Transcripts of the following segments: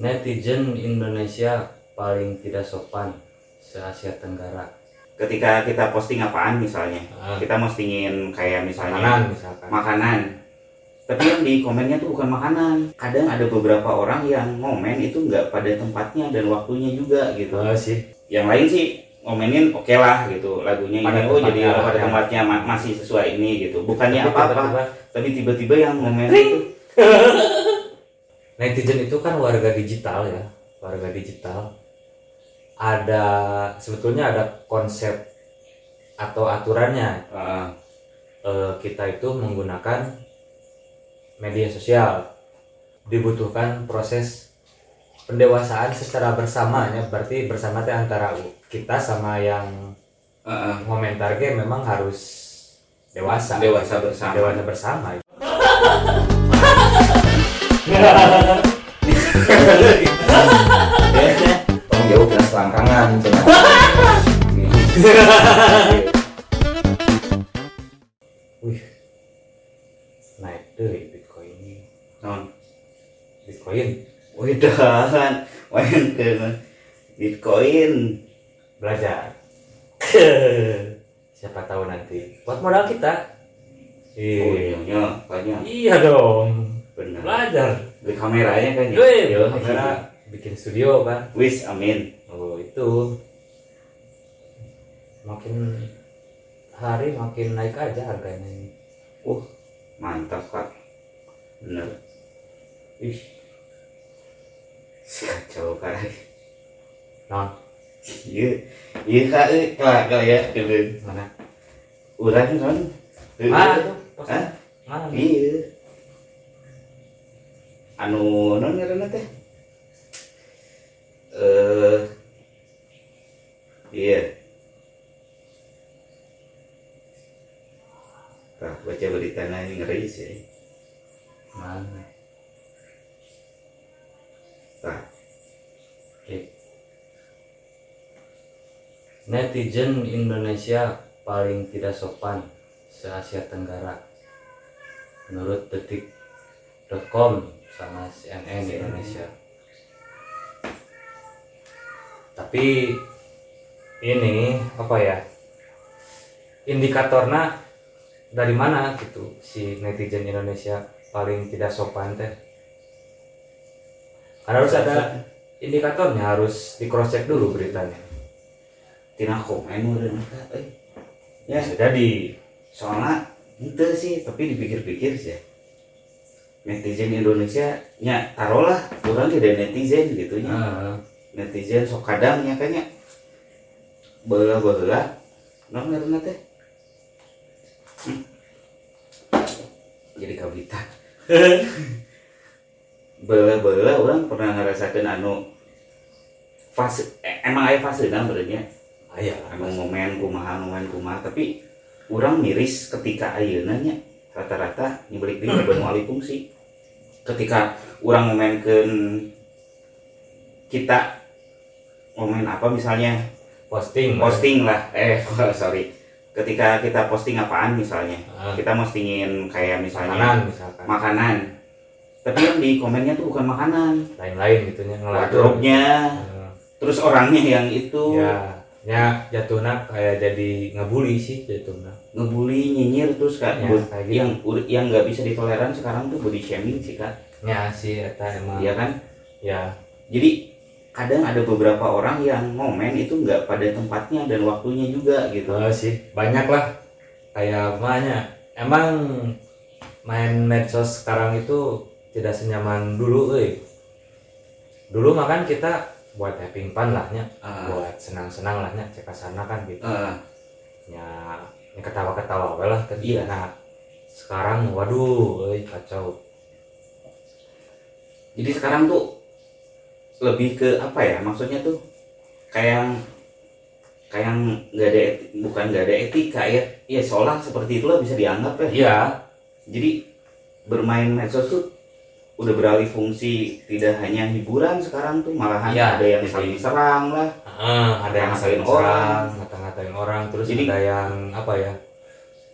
netizen Indonesia paling tidak sopan se Asia Tenggara. Ketika kita posting apaan misalnya Ah. kita postingin kayak misalnya makanan misalkan. makanan. Tapi yang di komennya tuh bukan makanan. Kadang ada beberapa orang yang ngomen itu nggak pada tempatnya dan waktunya juga gitu. Oh, sih. Yang lain sih ngomenin oke lah gitu lagunya Pada ini oh jadi tempatnya, pada ya. tempatnya ma- masih sesuai ini gitu. Bukannya apa-apa tapi tiba-tiba yang ngomen itu netizen itu kan warga digital ya warga digital. Ada sebetulnya ada konsep atau aturannya. Uh, Eh, kita itu menggunakan media sosial. Dibutuhkan proses pendewasaan secara bersama ya. Berarti bersama teh antara kita sama yang uh, uh, komentar game memang harus dewasa. Dewasa bersama. Dewasa bersama Tolong jauh kena selangkangan wih naik deh bitcoin non bitcoin Wedan, main ke Bitcoin. belajar siapa tahu nanti buat modal kita iya, banyak. iya dong Benar. belajar Beli kameranya kan ya. Yo, kamera bikin studio kan Wis, amin. oh itu makin hari makin naik aja harganya ini Mantap, Kak. Bener. Ih. Kacau, Kak. non Iya. Iya, Kak. eh, Kak, Kak ya. Keren. mana Urang. Eh, ah mana Iya. Anu non ngaranna teh? Eh Iya. Tah, baca berita ini ngeri sih. mana Tah, Oke. Netizen Indonesia paling tidak sopan se Asia Tenggara menurut detik.com sama CNN Indonesia. Tapi ini apa ya? Indikatornya dari mana gitu si netizen Indonesia paling tidak sopan teh? Karena harus ada indikatornya harus di cross check dulu beritanya tina komen teh. Eh. Ya, bisa jadi soalnya itu sih, tapi dipikir-pikir sih. Netizen Indonesia nya taruhlah orang tidak netizen gitu nya. Heeh. netizen sok kadang ya kayaknya bela bela non ngaranna teh? Hmm. jadi kabita bela bela orang pernah ngerasakan anu fase eh, emang aya fase nah berarti aya anu momen kumaha momen kumaha tapi orang miris ketika ayeuna nya rata-rata nyebalik di beban wali fungsi. Ketika orang momenkeun kita momen apa misalnya? Posting posting lah. Eh sorry. Ketika kita posting apaan misalnya? Ah, kita postingin kayak misalnya makanan misalkan. makanan. Tapi yang di komennya tuh bukan makanan. Lain-lain gitunya ngeladuk wardrobe-nya. Heeh. terus orangnya yang itu. Ya nya jatuhnya kayak jadi ngebully sih jatuhnya. Ngebully nyinyir terus kan Ya, kayak gitu. yang yang nggak bisa ditoleran sekarang tuh body shaming sih kak. Nya sih eta emang. Iya kan? Ya. Jadi kadang ada beberapa orang yang ngomen itu nggak pada tempatnya dan waktunya juga gitu. Oh, sih. Banyak lah. Kayak makanya emang main medsos sekarang itu tidak senyaman dulu euy. Dulu makan kita buat having fun lah nya Ah, buat senang-senang lah nya cek sana kan gitu. Ah, ya, ya ketawa-ketawa lah kan Iya. nah sekarang waduh euy kacau. Jadi sekarang tuh lebih ke apa ya maksudnya tuh kayak kayak nggak ada bukan nggak ada etika ya. Ya seolah seperti itulah bisa dianggap ya. Iya. Jadi bermain medsos tuh udah beralih fungsi tidak hanya hiburan sekarang tuh malahan Iya, ada yang saling serang lah. Heeh, ada yang ngatain orang. ngata-ngatain orang terus Jadi- ada yang apa ya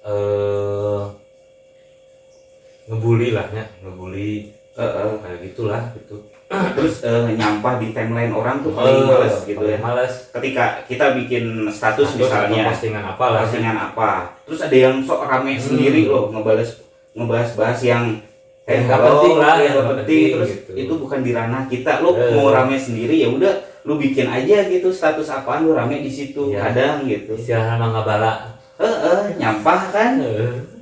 eh ngebully lah ya ngebully. Eh, eh, kayak gitulah gitu. Terus eh, nyampah di timeline orang tuh paling males gitu ya. paling males. Ketika kita bikin status, Status misalnya postingan apa lah. postingan apa. Terus ada yang sok rame Hmm. sendiri loh ngebales ngebahas-bahas yang eh nggak penting lah, yang yang nggak penting terus gitu. itu bukan di ranah kita. Lo Eh. mau rame sendiri ya udah lu bikin aja gitu status apaan lu rame di situ Iya. kadang gitu. Istilah nama nggak bala. Eh eh, nyampah kan?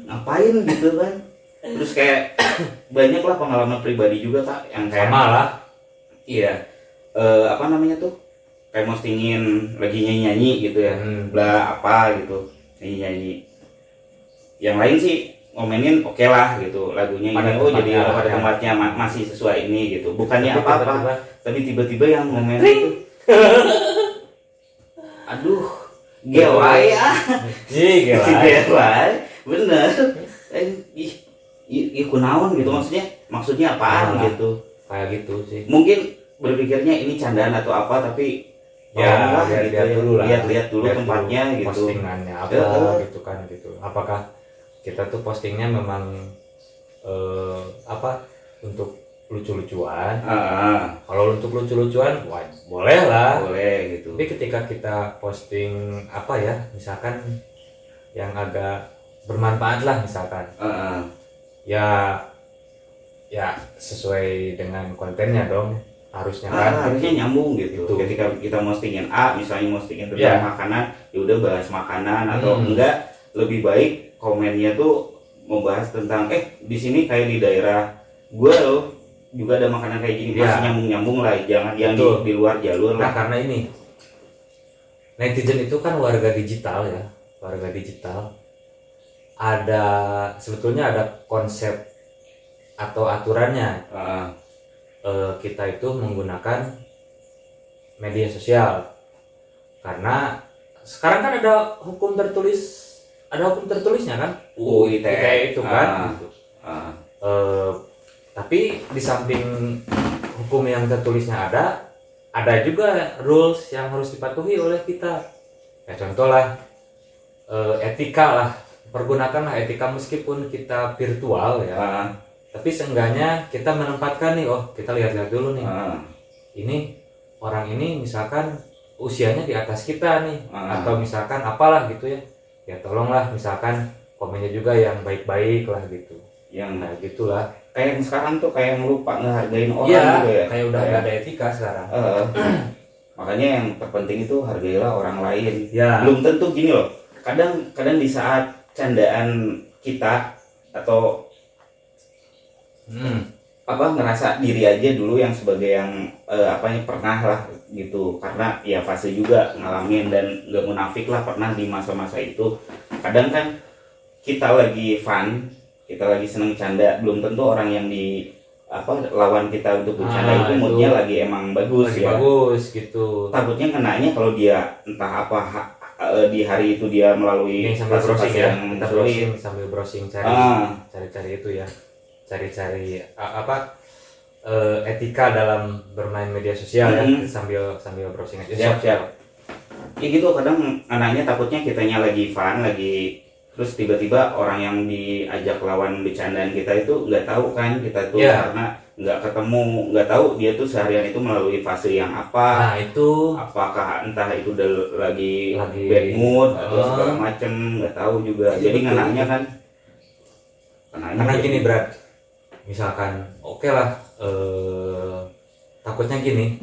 Ngapain gitu kan? Terus kayak banyak lah pengalaman pribadi juga kak yang kayak sama lah. Iya. Eh, apa namanya tuh? Kayak postingin lagi nyanyi nyanyi gitu ya. Hmm. bla apa gitu nyanyi nyanyi yang lain sih ngomenin oke lah gitu lagunya Pada ini oh jadi tempatnya, pada ya. tempatnya ma- masih sesuai ini gitu. Bukannya Tapi apa apa tiba-tiba, tapi tiba-tiba yang ngomen itu. Aduh. Gelai ya si gelai bener. Eh, ih ih ih, kunaon gitu maksudnya. Maksudnya apaan Nah. gitu. Kayak gitu sih. Mungkin berpikirnya ini candaan atau apa tapi ya tolonglah lihat, gitu lihat ya. dulu lah. Lihat-lihat dulu tempatnya gitu. postingannya apa Heeh. gitu kan gitu. Apakah kita tuh postingnya memang eh, apa untuk lucu-lucuan Ah, kalau untuk lucu-lucuan wah, boleh lah boleh gitu tapi ketika kita posting apa ya misalkan yang agak bermanfaat lah misalkan Ah, ah. ya ya sesuai dengan kontennya dong harusnya Ah, kan harusnya nyambung gitu. Gitu. Ketika kita postingin A, misalnya postingin tentang Iya. makanan, ya udah bahas makanan atau Hmm. enggak lebih baik komennya tuh membahas tentang eh di sini kayak di daerah gua loh juga ada makanan kayak gini Iya. masih nyambung nyambung lah jangan yang di, di luar jalur Nah lah karena ini netizen itu kan warga digital ya, warga digital. Ada sebetulnya ada konsep atau aturannya. Ah, Eh, kita itu menggunakan media sosial karena sekarang kan ada hukum tertulis, ada hukum tertulisnya kan? UU ITE. ITE itu kan. Ah. gitu. ah. Eh, tapi di samping hukum yang tertulisnya ada, ada juga rules yang harus dipatuhi oleh kita. Ya contoh lah, eh, etika lah, pergunakanlah etika meskipun kita virtual ya. Ah, Tapi seenggaknya kita menempatkan nih, oh kita lihat-lihat dulu nih, ah. ini orang ini misalkan usianya di atas kita nih, Ah. atau misalkan apalah gitu ya. Ya tolonglah misalkan komennya juga yang baik-baik lah gitu. yang Nah gitulah. kayak yang sekarang tuh kayak yang lupa ngehargain orang Iya, gitu ya kayak udah nggak ada etika sekarang. Eh, makanya yang terpenting itu hargailah orang lain Ya. belum tentu gini loh kadang kadang di saat candaan kita atau Hmm. apa ngerasa diri aja dulu yang sebagai yang eh, apa ya pernah lah gitu karena ya fase juga ngalamin dan gak munafik lah pernah di masa-masa itu kadang kan kita lagi fun kita lagi seneng canda belum tentu orang yang di apa lawan kita untuk bercanda Ah, itu itu. moodnya lagi emang bagus Lagi ya bagus gitu. takutnya kenanya kalau dia entah apa ha- eh, di hari itu dia melalui Ini sambil browsing ya, yang kita sulit. browsing sambil browsing cari Ah. cari-cari itu ya, cari-cari a- apa eh, etika dalam bermain media sosial ya, Mhm. sambil sambil browsing aja. siap siap ya gitu kadang anaknya takutnya kitanya lagi fun lagi terus tiba-tiba orang yang diajak lawan bercandaan kita itu nggak tahu kan kita tuh Iya. karena nggak ketemu nggak tahu dia tuh seharian itu melalui fase yang apa Nah itu apakah entah itu udah lagi, Lagi- bad mood atau Ah. segala macem nggak tahu juga Iya, jadi ngenanya kan karena gini berat, misalkan oke lah, eh, takutnya gini,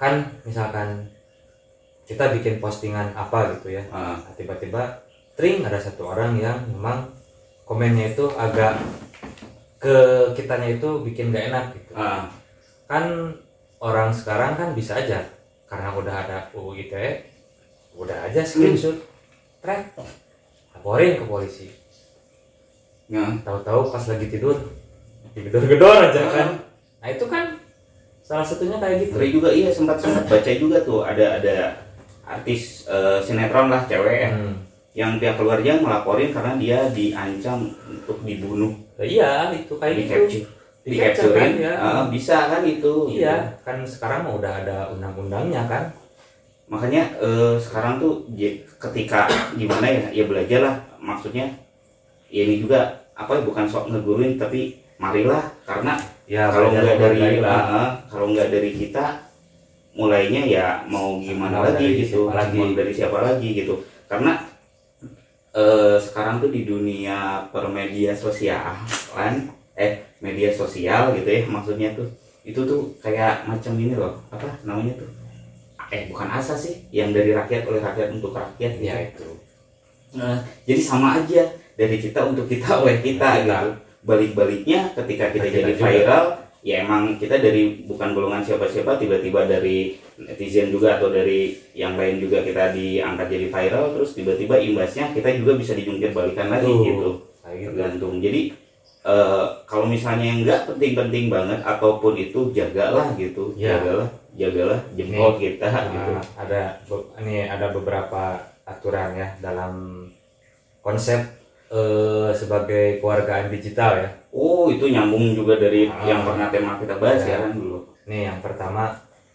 kan misalkan kita bikin postingan apa gitu ya, Ah, Nah, tiba-tiba tring ada satu orang yang memang komennya itu agak ke kitanya itu bikin gak enak gitu. Ah, kan orang sekarang kan bisa aja karena udah ada UU ITE udah aja screenshot. Track laporin ke polisi. Ya. tahu-tahu pas lagi tidur digedor-gedor aja kan? Nah itu kan salah satunya kayak gitu. Ngeri juga iya sempat sempat baca juga tuh ada ada artis eh, sinetron lah cewek ya, Hmm. yang pihak keluarga ngelaporin karena dia diancam untuk dibunuh. Nah, iya itu kayak di gitu. Capture Di di capture kan, ya. Ah, bisa kan itu. Iya kan sekarang udah ada undang-undangnya kan. Makanya eh, sekarang tuh j- ketika gimana ya ya belajar lah maksudnya ya ini juga apa ya bukan sok ngeguruin tapi marilah karena ya kalau nggak dari uh, kalau nggak dari kita mulainya ya mau gimana Mau lagi dari gitu siapa lagi. mau dari siapa lagi gitu karena eh, sekarang tuh di dunia permedia sosial kan eh media sosial gitu ya maksudnya tuh itu tuh kayak macam ini loh apa namanya tuh eh bukan asa sih yang dari rakyat oleh rakyat untuk rakyat gitu. ya itu Nah, jadi sama aja dari kita untuk kita oleh kita Kita. gitu. Balik-baliknya ketika kita Kita jadi juga. viral, ya emang kita dari bukan golongan siapa-siapa tiba-tiba dari netizen juga atau dari yang lain juga kita diangkat jadi viral terus tiba-tiba imbasnya kita juga bisa dijungkir balikan lagi Tuh. gitu. gitu Tergantung. Jadi eh, kalau misalnya nggak penting-penting banget ataupun itu jagalah gitu, Ya. jagalah, jagalah jempol kita gitu. Nah, ada ini ada beberapa aturan ya dalam konsep eh, sebagai keluargaan digital ya. Oh itu nyambung juga dari Ah. yang pernah tema kita bahas Ya. ya kan dulu. Nih yang pertama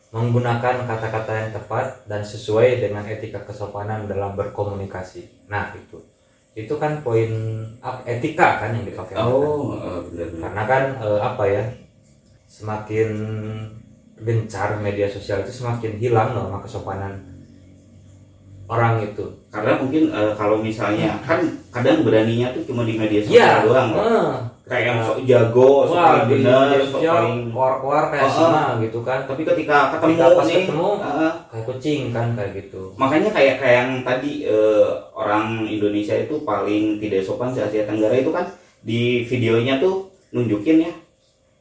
menggunakan kata-kata yang tepat dan sesuai dengan etika kesopanan dalam berkomunikasi. Nah itu itu kan poin etika kan yang dipakai. Oh benar-benar. Karena kan eh, apa ya semakin gencar media sosial itu semakin hilang norma kesopanan orang itu. Karena mungkin eh, kalau misalnya kan kadang beraninya tuh cuma di media sosial Iya. doang. eh, Kayak yang sok jago, sok Wah, di bener, sok paling. keluar-keluar kayak Oh, singa gitu kan. Tapi ketika ketemu Ketika pas nih, ketemu, eh, Kayak kucing kan kayak gitu. makanya kayak kayak yang tadi eh, orang Indonesia itu paling tidak sopan se Asia Tenggara itu kan di videonya tuh nunjukin ya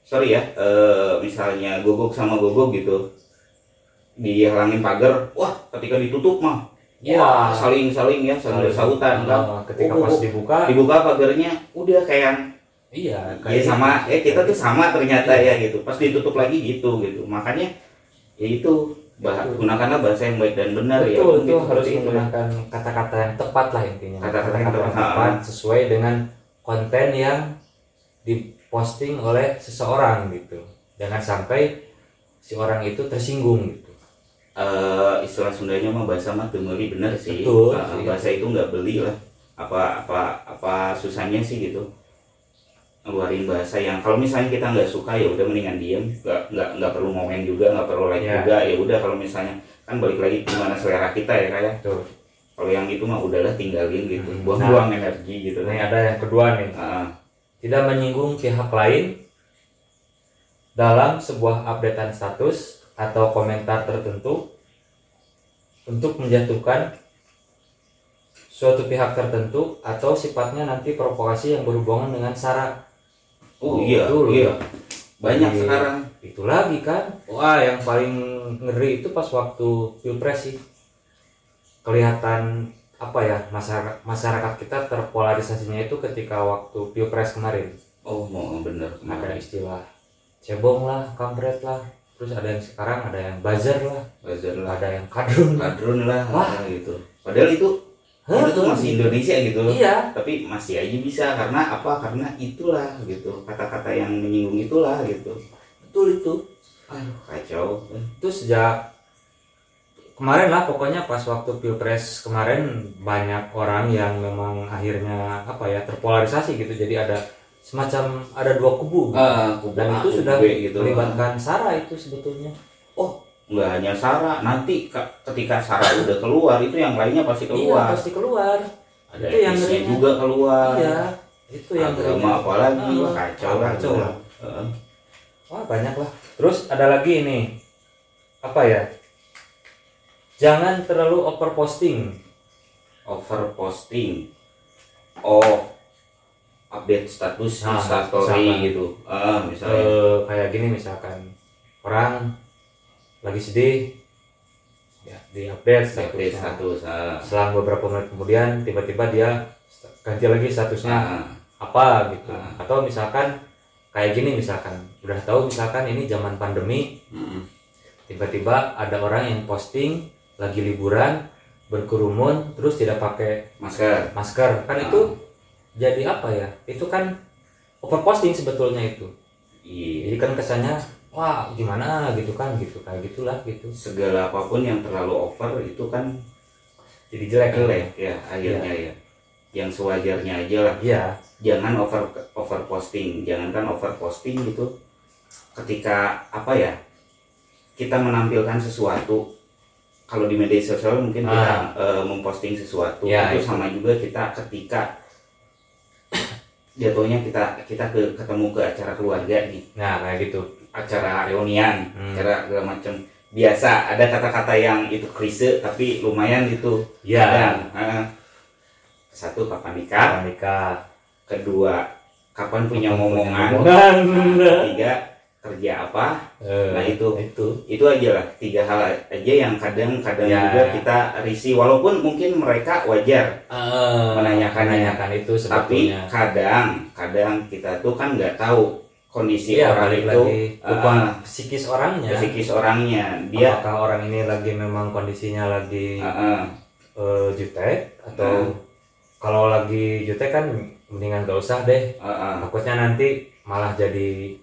sorry ya eh, misalnya gogok sama gogok gitu dihalangin pagar wah ketika ditutup mah Iya. wah saling saling ya saling bersautan kan Eh, ketika Oh, pas oh, dibuka, dibuka pagarnya udah kayak yang iya ya sama eh kita tuh sama ternyata ya gitu pas ditutup lagi gitu gitu makanya ya itu bah- Betul. gunakanlah bahasa yang baik dan benar ya betul itu harus itu. menggunakan kata-kata yang tepat lah intinya. Kata-kata yang yang tepat. tepat sesuai dengan konten yang diposting oleh seseorang gitu. Jangan sampai si orang itu tersinggung gitu. Eh, istilah Sundanya mah bahasa mah temeli bener sih Betul, Eh, sih. bahasa itu nggak beli lah apa apa apa susahnya sih gitu ngeluarin bahasa yang kalau misalnya kita nggak suka ya udah mendingan diem nggak nggak nggak perlu momen juga nggak perlu like Ya. juga ya udah kalau misalnya kan balik lagi gimana selera kita ya kayak Tuh. kalau yang itu mah udahlah tinggalin gitu Hmm. buang-buang energi gitu Ini ada yang kedua nih. Ah, Tidak menyinggung pihak lain dalam sebuah updatean status atau komentar tertentu untuk menjatuhkan suatu pihak tertentu atau sifatnya nanti provokasi yang berhubungan dengan sara oh iya Betul, iya. Banyak Iya. sekarang. Itu lagi kan? Wah yang paling ngeri itu pas waktu pilpres sih. Kelihatan apa ya masyarakat masyarakat kita terpolarisasinya itu ketika waktu pilpres kemarin. Oh mau bener ada istilah cebong lah kampret lah terus ada yang sekarang ada yang buzzer lah. Buzzer lah. Ada yang kadrun. Kadrun lah Wah. gitu. Padahal itu Hah? itu tuh masih Indonesia gitu loh. Iya. Tapi masih aja bisa. Karena apa? Karena itulah gitu. Kata-kata yang menyinggung itulah gitu. Betul itu. Aduh kacau. Itu sejak kemarin lah pokoknya pas waktu pilpres kemarin banyak orang yang memang akhirnya apa ya terpolarisasi gitu. Jadi ada semacam ada dua kubu. Ah dan itu sudah gitu. melibatkan sara itu sebetulnya. Nggak hanya Sarah nanti ka- ketika Sarah udah keluar itu yang lainnya pasti iya keluar. pasti keluar. Ada itu yang juga keluar. Iya itu yang agama apa lagi Ah, kacau lah. Kacau lah. Heeh. Wah banyak lah. Terus ada lagi ini. Apa ya? Jangan terlalu over posting. over posting oh update status Nah, misalkan. gitu ah misalnya Eh, kayak gini misalkan orang lagi sedih, ya di update update statusnya. status ah. Selang beberapa menit kemudian tiba-tiba dia ganti lagi statusnya Ah, apa gitu. Ah. Atau misalkan kayak gini misalkan udah tahu misalkan ini zaman pandemi mm, tiba-tiba ada orang yang posting lagi liburan berkerumun terus tidak pakai masker masker kan Ah. itu jadi apa ya? Itu kan overposting sebetulnya itu. Iya. Jadi kan kesannya wah gimana? Gitu kan gitu kayak gitulah gitu. Segala apa pun yang terlalu over itu kan jadi jelek. Jelek ya akhirnya ya. Yang sewajarnya aja lah. Iya. Jangan over over posting jangankan over posting gitu. Ketika apa ya kita menampilkan sesuatu kalau di media sosial mungkin kita eh, memposting sesuatu Ya, itu itu. sama juga kita ketika jatuhnya kita kita ke ketemu ke acara keluarga nih. Nah kayak gitu. Acara reunian Hmm. acara segala macam. Biasa ada kata-kata yang itu klise tapi lumayan gitu. Iya. Kadang, satu kapan nikah? Kapan nikah? Kedua kapan punya Kapan punya momongan? omongan. tiga kerja apa Eh, Nah, itu. itu. Itu aja lah tiga hal aja yang kadang-kadang Ya. juga kita risih. Walaupun mungkin mereka wajar Eh, Menanyakan- menanyakan itu tapi kadang kadang kita tuh kan nggak tahu kondisi iya orang itu lagi. bukan psikis orangnya. psikis orangnya. Dia apakah orang ini lagi memang kondisinya lagi eh, eh, eh, jutek? Atau Hmm. kalau lagi jutek kan mendingan gak usah deh. Eh, eh, takutnya nanti malah jadi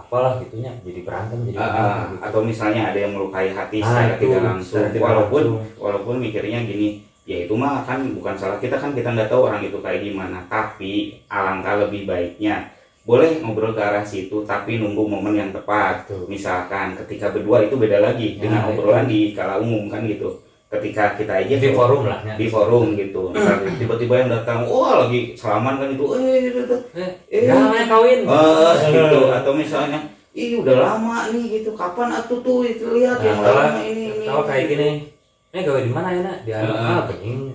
apalah gitunya jadi berantem jadi eh, gitu. atau misalnya ada yang melukai hati Ah, secara itu, tidak langsung walaupun langsung. walaupun mikirnya gini ya itu mah kan bukan salah kita kan kita nggak tahu orang itu kayak gimana tapi alangkah lebih baiknya boleh ngobrol ke arah situ tapi nunggu momen yang tepat Betul. misalkan ketika berdua itu beda lagi Nah, dengan itu. obrolan di kala umum kan gitu ketika kita aja di forum lah ya. di forum gitu. Ntar tiba-tiba yang datang wah lagi salaman kan itu eh itu tuh eh, eh. ya namanya kawin. Eh, gitu. Atau misalnya ih udah lama nih gitu. Kapan atuh tuh? Itu lihat Nah, yang kalau- lama ini ini kalau kayak gini. Eh gawe di mana ya nak? Di Heeh. ah pening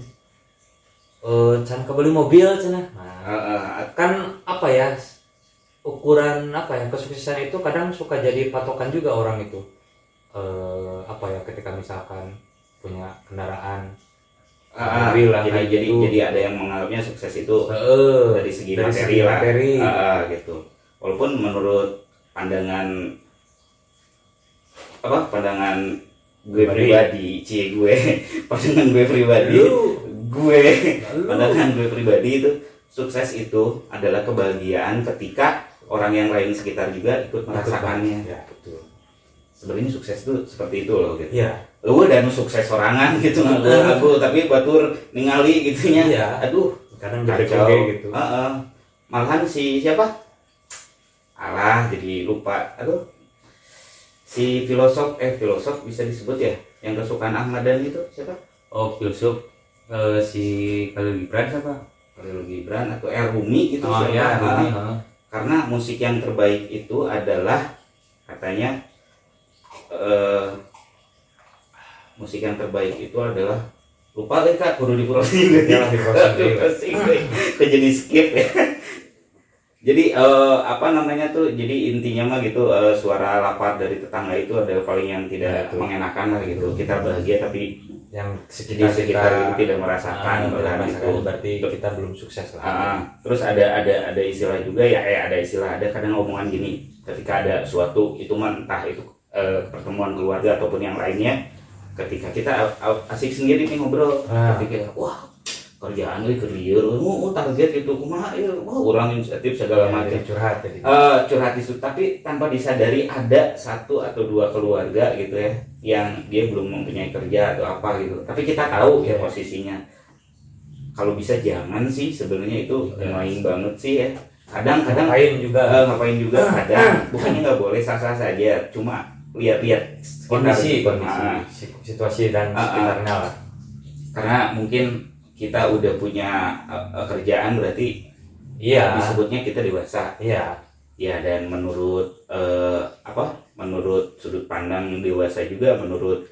eh can kebeli mobil cina nah, Eh, eh, kan apa ya ukuran apa ya kesuksesan itu kadang suka jadi patokan juga orang itu. Eh apa ya ketika misalkan punya kendaraan Ah, Mobil lah, jadi jadi gitu. jadi ada yang menganggapnya sukses itu Heeh. dari segi dari materi segi lah materi. Ah, ah, gitu walaupun menurut pandangan apa pandangan gue Pribadi. pribadi cie gue pandangan gue pribadi lu gue lu pandangan gue pribadi itu sukses itu adalah kebahagiaan ketika orang yang lain sekitar juga ikut merasakannya ya betul sebenarnya sukses itu seperti itu loh gitu. Iya. Lu dan sukses sorangan gitu. Aku, aku tapi batur ningali gitunya. Iya. aduh kadang jadi kacau. gitu. Heeh. malahan si siapa? Alah jadi lupa. Aduh. Si filosof eh filosof bisa disebut ya? Yang kesukaan Ahmadan itu siapa? Oh filsuf eh, si Khalil Gibran siapa? Khalil Gibran atau R Rumi itu oh siapa? ya. Rumi, karena musik yang terbaik itu adalah katanya eh musik yang terbaik itu adalah lupa deh kak kudu diprosing Ya. Kok jadi skip ya. Jadi eh, apa namanya tuh jadi intinya mah gitu eh, suara lapar dari tetangga itu adalah paling yang Ya, tidak itu. mengenakan lah gitu. Kita bahagia tapi yang di sekitar sekitar kita tidak merasakan malahan merasakan, itu. berarti kita belum sukses lah. Ah, terus ada ada ada istilah juga ya eh ada istilah ada kadang omongan gini. Ketika ada suatu itu mah entah itu eh, pertemuan keluarga ataupun yang lainnya ketika kita asik sendiri nih ngobrol Ah. ketika wah kerjaan gue kerja oh, target itu kumaha ya wah orang inisiatif segala Ya, macam. jadi curhat jadi Eh, curhat itu tapi tanpa disadari ada satu atau dua keluarga gitu ya yang dia belum mempunyai kerja atau apa gitu. Tapi kita tahu ya Iya. posisinya. Kalau bisa jangan sih sebenarnya itu Iya. annoying banget sih ya. Kadang-kadang ngapain juga. Eh, ngapain juga kadang. bukannya nggak boleh sah-sah saja. Cuma lihat-lihat sekitar. kondisi. kondisi. Si- situasi dan ah. sekitarnya lah. Karena mungkin kita udah punya eh, kerjaan berarti iya. disebutnya kita dewasa. Iya. Ya dan menurut eh, apa? Menurut sudut pandang dewasa juga menurut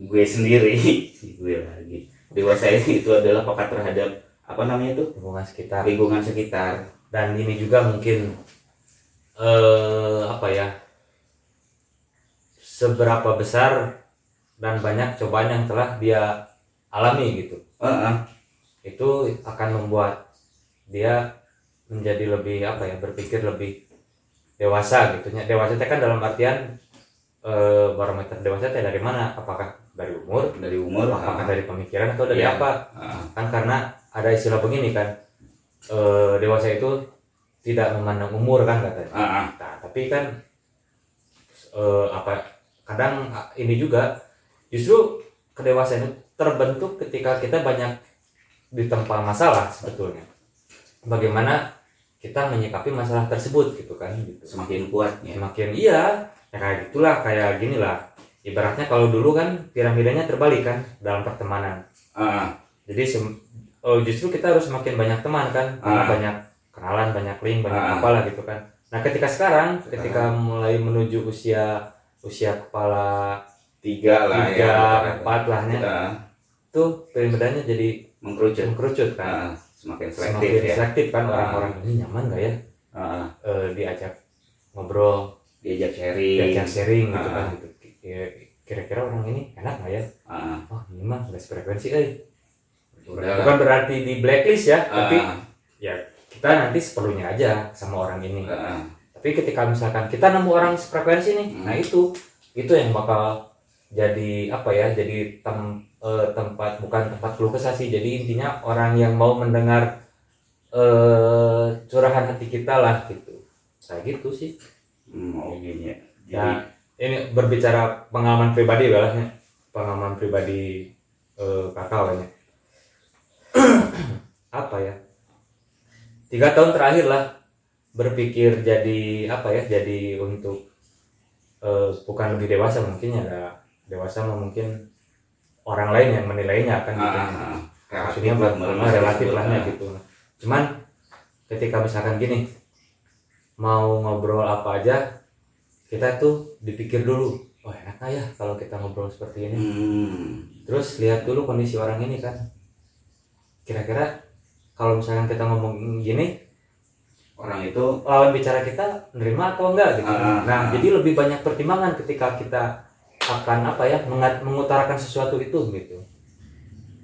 gue sendiri gue lagi. Dewasa itu adalah peka terhadap apa namanya tuh lingkungan sekitar. Lingkungan sekitar. Dan ini juga mungkin eh apa ya seberapa besar dan banyak cobaan yang telah dia alami gitu. Eh, eh, itu akan membuat dia menjadi lebih apa ya berpikir lebih dewasa gitu. Dewasa teh kan dalam artian eh, barometer dewasa teh dari mana? Apakah dari umur? Dari umur apakah eh, dari pemikiran atau dari Iya. apa? Eh, kan karena ada istilah begini kan eh, dewasa itu tidak memandang umur kan katanya. Eh, nah tapi kan eh, apa kadang ah, ini juga justru kedewasaan terbentuk ketika kita banyak ditempa masalah sebetulnya. Bagaimana kita menyikapi masalah tersebut gitu kan gitu. Semakin kuat ya. Semakin iya ya kayak gitulah kayak gini lah. Ibaratnya kalau dulu kan piramidanya terbalik kan dalam pertemanan. Ah, jadi oh, justru kita harus semakin banyak teman kan Ah. banyak kenalan banyak link banyak Ah. apalah gitu kan. Nah ketika sekarang ketika mulai menuju usia usia kepala tiga lah tiga ya empat lahnya Ah, tuh piramidanya jadi mengkerucut. mengkerucut kan. Ah, semakin selektif semakin ya. selektif kan Ah. orang-orang. Ini nyaman gak ya? Ah, eh, diajak ngobrol. Diajak sharing. Diajak sharing gitu kan. Gitu. Ki- kira-kira orang ini enak nggak ya? Ah, oh ini mah nggak frekuensi eh. Udah bukan berarti di blacklist ya tapi ya kita nanti seperlunya aja sama orang ini. Ah, tapi ketika misalkan kita nemu orang frekuensi nih Hmm. nah itu itu yang bakal jadi apa ya jadi tem- eh, tempat bukan tempat keluh kesah sih. Jadi intinya orang yang mau mendengar eh curahan hati kita lah gitu. Kayak gitu sih. Hmm, oh gini ya. Jadi ya ini berbicara pengalaman pribadi balahnya pengalaman pribadi eh, kakak lah ya. apa ya? Tiga tahun terakhir lah berpikir jadi apa ya jadi untuk eh, bukan lebih dewasa mungkin ya dewasa mungkin orang lain yang menilainya kan gitu. ah, ah, maksudnya buat menurut relatif lahnya juga. gitu. Cuman ketika misalkan gini mau ngobrol apa aja kita tuh dipikir dulu oh enak nggak ya kalau kita ngobrol seperti ini? Hmm, terus lihat dulu kondisi orang ini kan. Kira-kira kalau misalkan kita ngomong gini orang itu lawan bicara kita nerima atau enggak gitu Ah, nah ah. jadi lebih banyak pertimbangan ketika kita akan apa ya mengat- mengutarakan sesuatu itu gitu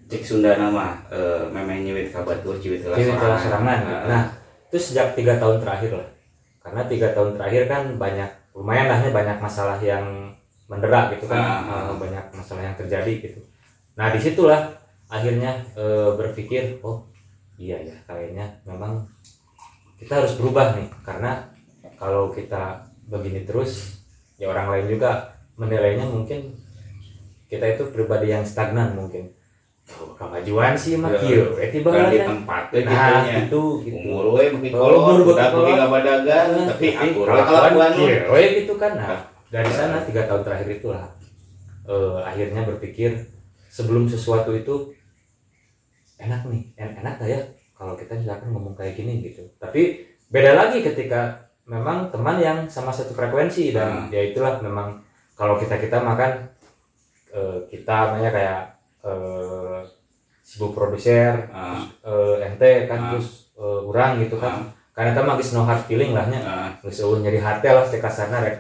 cek Sunda nama eh, memang nyewit kabatur ciwit sorangan. serangan. Ah, Nah, itu sejak tiga tahun terakhir lah. Karena tiga tahun terakhir kan banyak, lumayan lahnya banyak masalah yang mendera gitu kan, Ah. Eh, banyak masalah yang terjadi gitu. Nah, di situlah akhirnya eh, berpikir, oh iya ya, kayaknya memang kita harus berubah nih, karena kalau kita begini terus, ya orang lain juga menilainya mungkin kita itu pribadi yang stagnan mungkin. Oh, kemajuan sih mah kieu, eh tiba di lah tempatnya Nah, gitu nya itu gitu. umur we Oh, kolot udah beki kolot. kabadagan Nah, tapi aku we kelakuan kelakuan lu. cewek gitu kan. Nah dari sana tiga tahun terakhir itulah eh, akhirnya berpikir sebelum sesuatu itu enak nih. En- enak gak ya kalau kita misalkan ngomong kayak gini gitu. Tapi beda lagi ketika memang teman yang sama satu frekuensi dan ya itulah memang kalau kita kita makan eh, kita namanya kayak eh, sibuk produser Ah, eh, ente kan Ah. terus eh, urang gitu kan. Karena kita magis no hard feeling lahnya ah, geus eueuh nyeri hati lah cek kasarna rek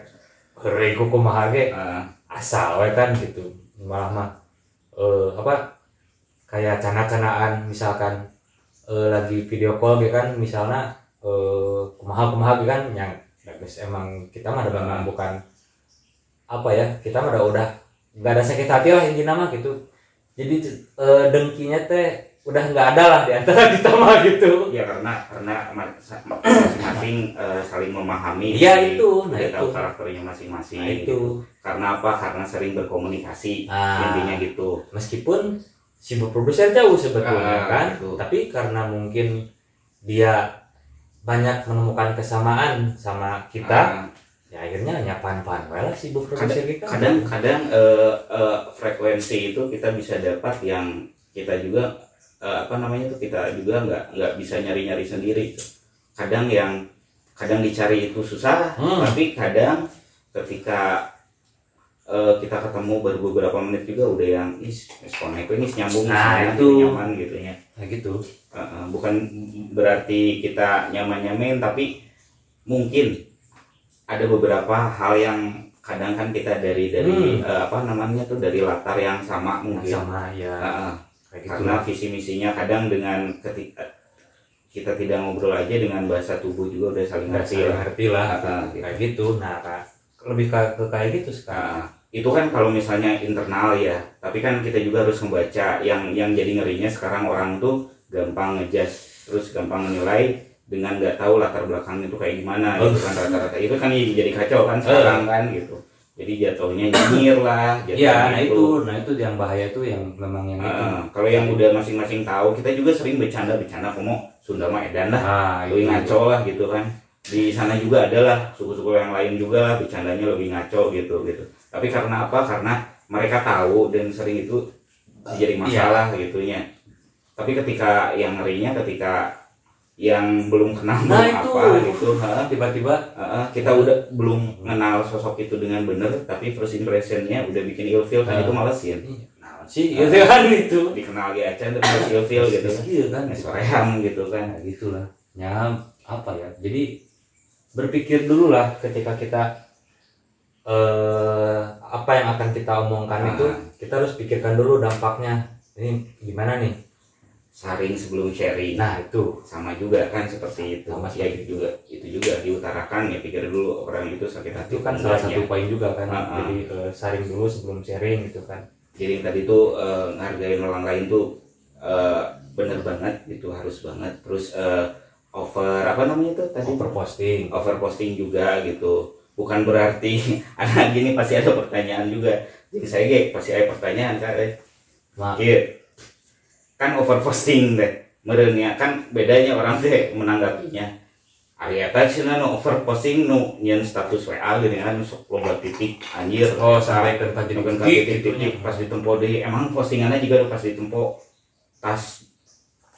ku kumaha ge? Ah, asal we kan gitu. Malah mah eh, apa kayak cana-canaan misalkan eh, lagi video call gitu kan misalnya eh, kumaha kumaha gitu kan yang ya geus emang kita mah ada memang bukan apa ya kita mah udah udah nggak ada sakit hati lah intinya mah gitu jadi eh, dengkinya teh udah nggak ada lah di antara kita mah gitu ya karena karena masing-masing eh, saling memahami Iya, jadi itu. Nah, tahu itu. karakternya masing-masing nah itu gitu. karena apa karena sering berkomunikasi Ah. intinya gitu meskipun si produser jauh sebetulnya Ah, kan gitu. tapi karena mungkin dia banyak menemukan kesamaan sama kita Ah, ya akhirnya nyapan-pan wae lah si bu produser kita kadang-kadang eh, eh, frekuensi itu kita bisa dapat yang kita juga eh, apa namanya tuh kita juga nggak nggak bisa nyari-nyari sendiri kadang yang kadang dicari itu susah Hmm. tapi kadang ketika eh, kita ketemu baru beberapa menit juga udah yang is connect ini nyambung Nah, sana, itu. nyaman gitu ya. Nah gitu. Eh, eh, bukan berarti kita nyaman-nyamain tapi mungkin ada beberapa hal yang kadang kan kita dari dari Hmm. eh, apa namanya tuh dari latar yang sama mungkin. Sama ya Eh, eh, kayak gitu. karena visi misinya kadang dengan ketika kita tidak ngobrol aja dengan bahasa tubuh juga udah saling ngerti lah. ngerti lah. Ah, ah, gitu. kayak gitu. Nah Kak, lebih ke, ke kayak gitu sekarang. Nah, itu kan kalau misalnya internal ya, tapi kan kita juga harus membaca yang yang jadi ngerinya sekarang orang tuh gampang ngejudge, terus gampang menilai dengan nggak tahu latar belakangnya itu kayak gimana gitu kan rata-rata. Itu kan jadi kacau kan sekarang kan gitu. jadi jatuhnya nyinyir lah jatuhnya Iya, nah itu, nah itu yang bahaya itu yang memang yang itu. Ah, kalau yang udah masing-masing tahu kita juga sering bercanda bercanda kamu Sunda mah edan dah Nah, lebih ngaco lah gitu kan. Di sana juga ada lah suku-suku yang lain juga lah bercandanya lebih ngaco gitu gitu tapi karena apa? Karena mereka tahu dan sering itu jadi masalah gitunya. Tapi ketika yang ngerinya ketika yang belum kenal Nah, belum apa gitu tiba-tiba. Ha, kita udah belum kenal sosok itu dengan benar tapi first impressionnya udah bikin ilfeel kan Ah. itu malesin. Nah sih gitu kan itu. dikenal lagi aja tapi harus ilfeel gitu. kan Iya kan. soream gitu kan. Nah, gitulah. Ya, apa ya? Jadi berpikir dulu lah ketika kita eh apa yang akan kita omongkan Ah. itu kita harus pikirkan dulu dampaknya. Ini gimana nih? saring sebelum sharing Nah, itu. sama juga kan seperti itu Sama ya itu juga itu juga diutarakan ya pikir dulu orang itu sakit hati Itu kan salah satu poin juga kan. Ah, ah. Jadi eh, saring dulu sebelum sharing gitu kan. jadi tadi tuh eh, ngargain orang lain tuh eh, bener banget itu harus banget terus eh, over apa namanya itu tadi Over posting. over posting juga gitu bukan berarti anak gini pasti ada pertanyaan juga. Jadi saya ge pasti ada pertanyaan kan Iya. kan over posting deh merenya kan bedanya orang teh menanggapinya. Arya teh cenah nu over posting nu nyen status WA gini kan sok loba titik anjir. Oh sampai ke tadi Nukeun ka titik-titik pas ditempo. Deui emang postingannya juga pas ditempo. Tas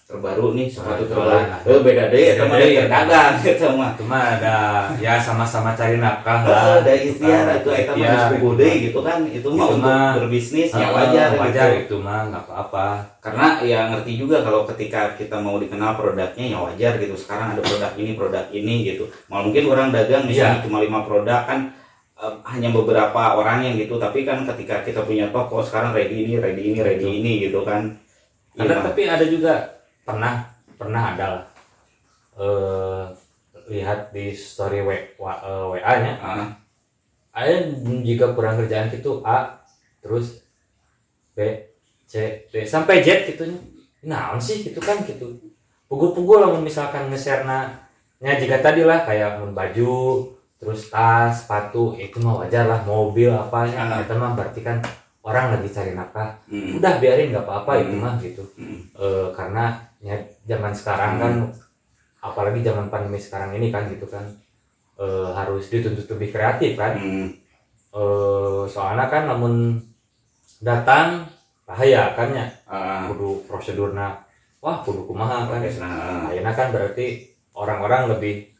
terbaru nih sepatu Nah, terbaru. Nah. eh beda deh eta mah ada dagang mah Cuma ada ya sama-sama cari nafkah lah. Ah, ada ikhtiar Nah, itu eta mah kudu gitu. gitu kan itu mah Itu untuk mah, berbisnis ya Ah, wajar wajar gitu. itu mah nggak apa-apa. karena ya ngerti juga kalau ketika kita mau dikenal produknya ya wajar gitu. Sekarang ada produk ini produk ini gitu. Mal mungkin orang dagang misalnya cuma lima produk kan eh, hanya beberapa orang yang gitu. Tapi kan ketika kita punya toko sekarang ready ini ready ini ready ini gitu kan. Ada Iya, tapi ada juga pernah pernah ada lah. Eh lihat di story W, WA nya. Ah, jika kurang kerjaan itu A terus B C D sampai Z gitu nah sih gitu kan gitu. Pukul-pukul lah misalkan nge-share na nya jika tadi lah kayak baju terus tas sepatu itu mah wajar lah mobil apanya Ah. itu mah berarti kan orang lagi cari nafkah. Mm, udah biarin nggak apa-apa itu Hmm. mah gitu. Mm, Eh, karena ya zaman sekarang Hmm. kan apalagi zaman pandemi sekarang ini kan gitu kan eh, harus dituntut lebih kreatif kan. Mm, eh soalnya kan namun datang bahaya kan ya. Ah, kudu prosedurna wah kudu kumaha kan. Akhirnya kan berarti orang-orang lebih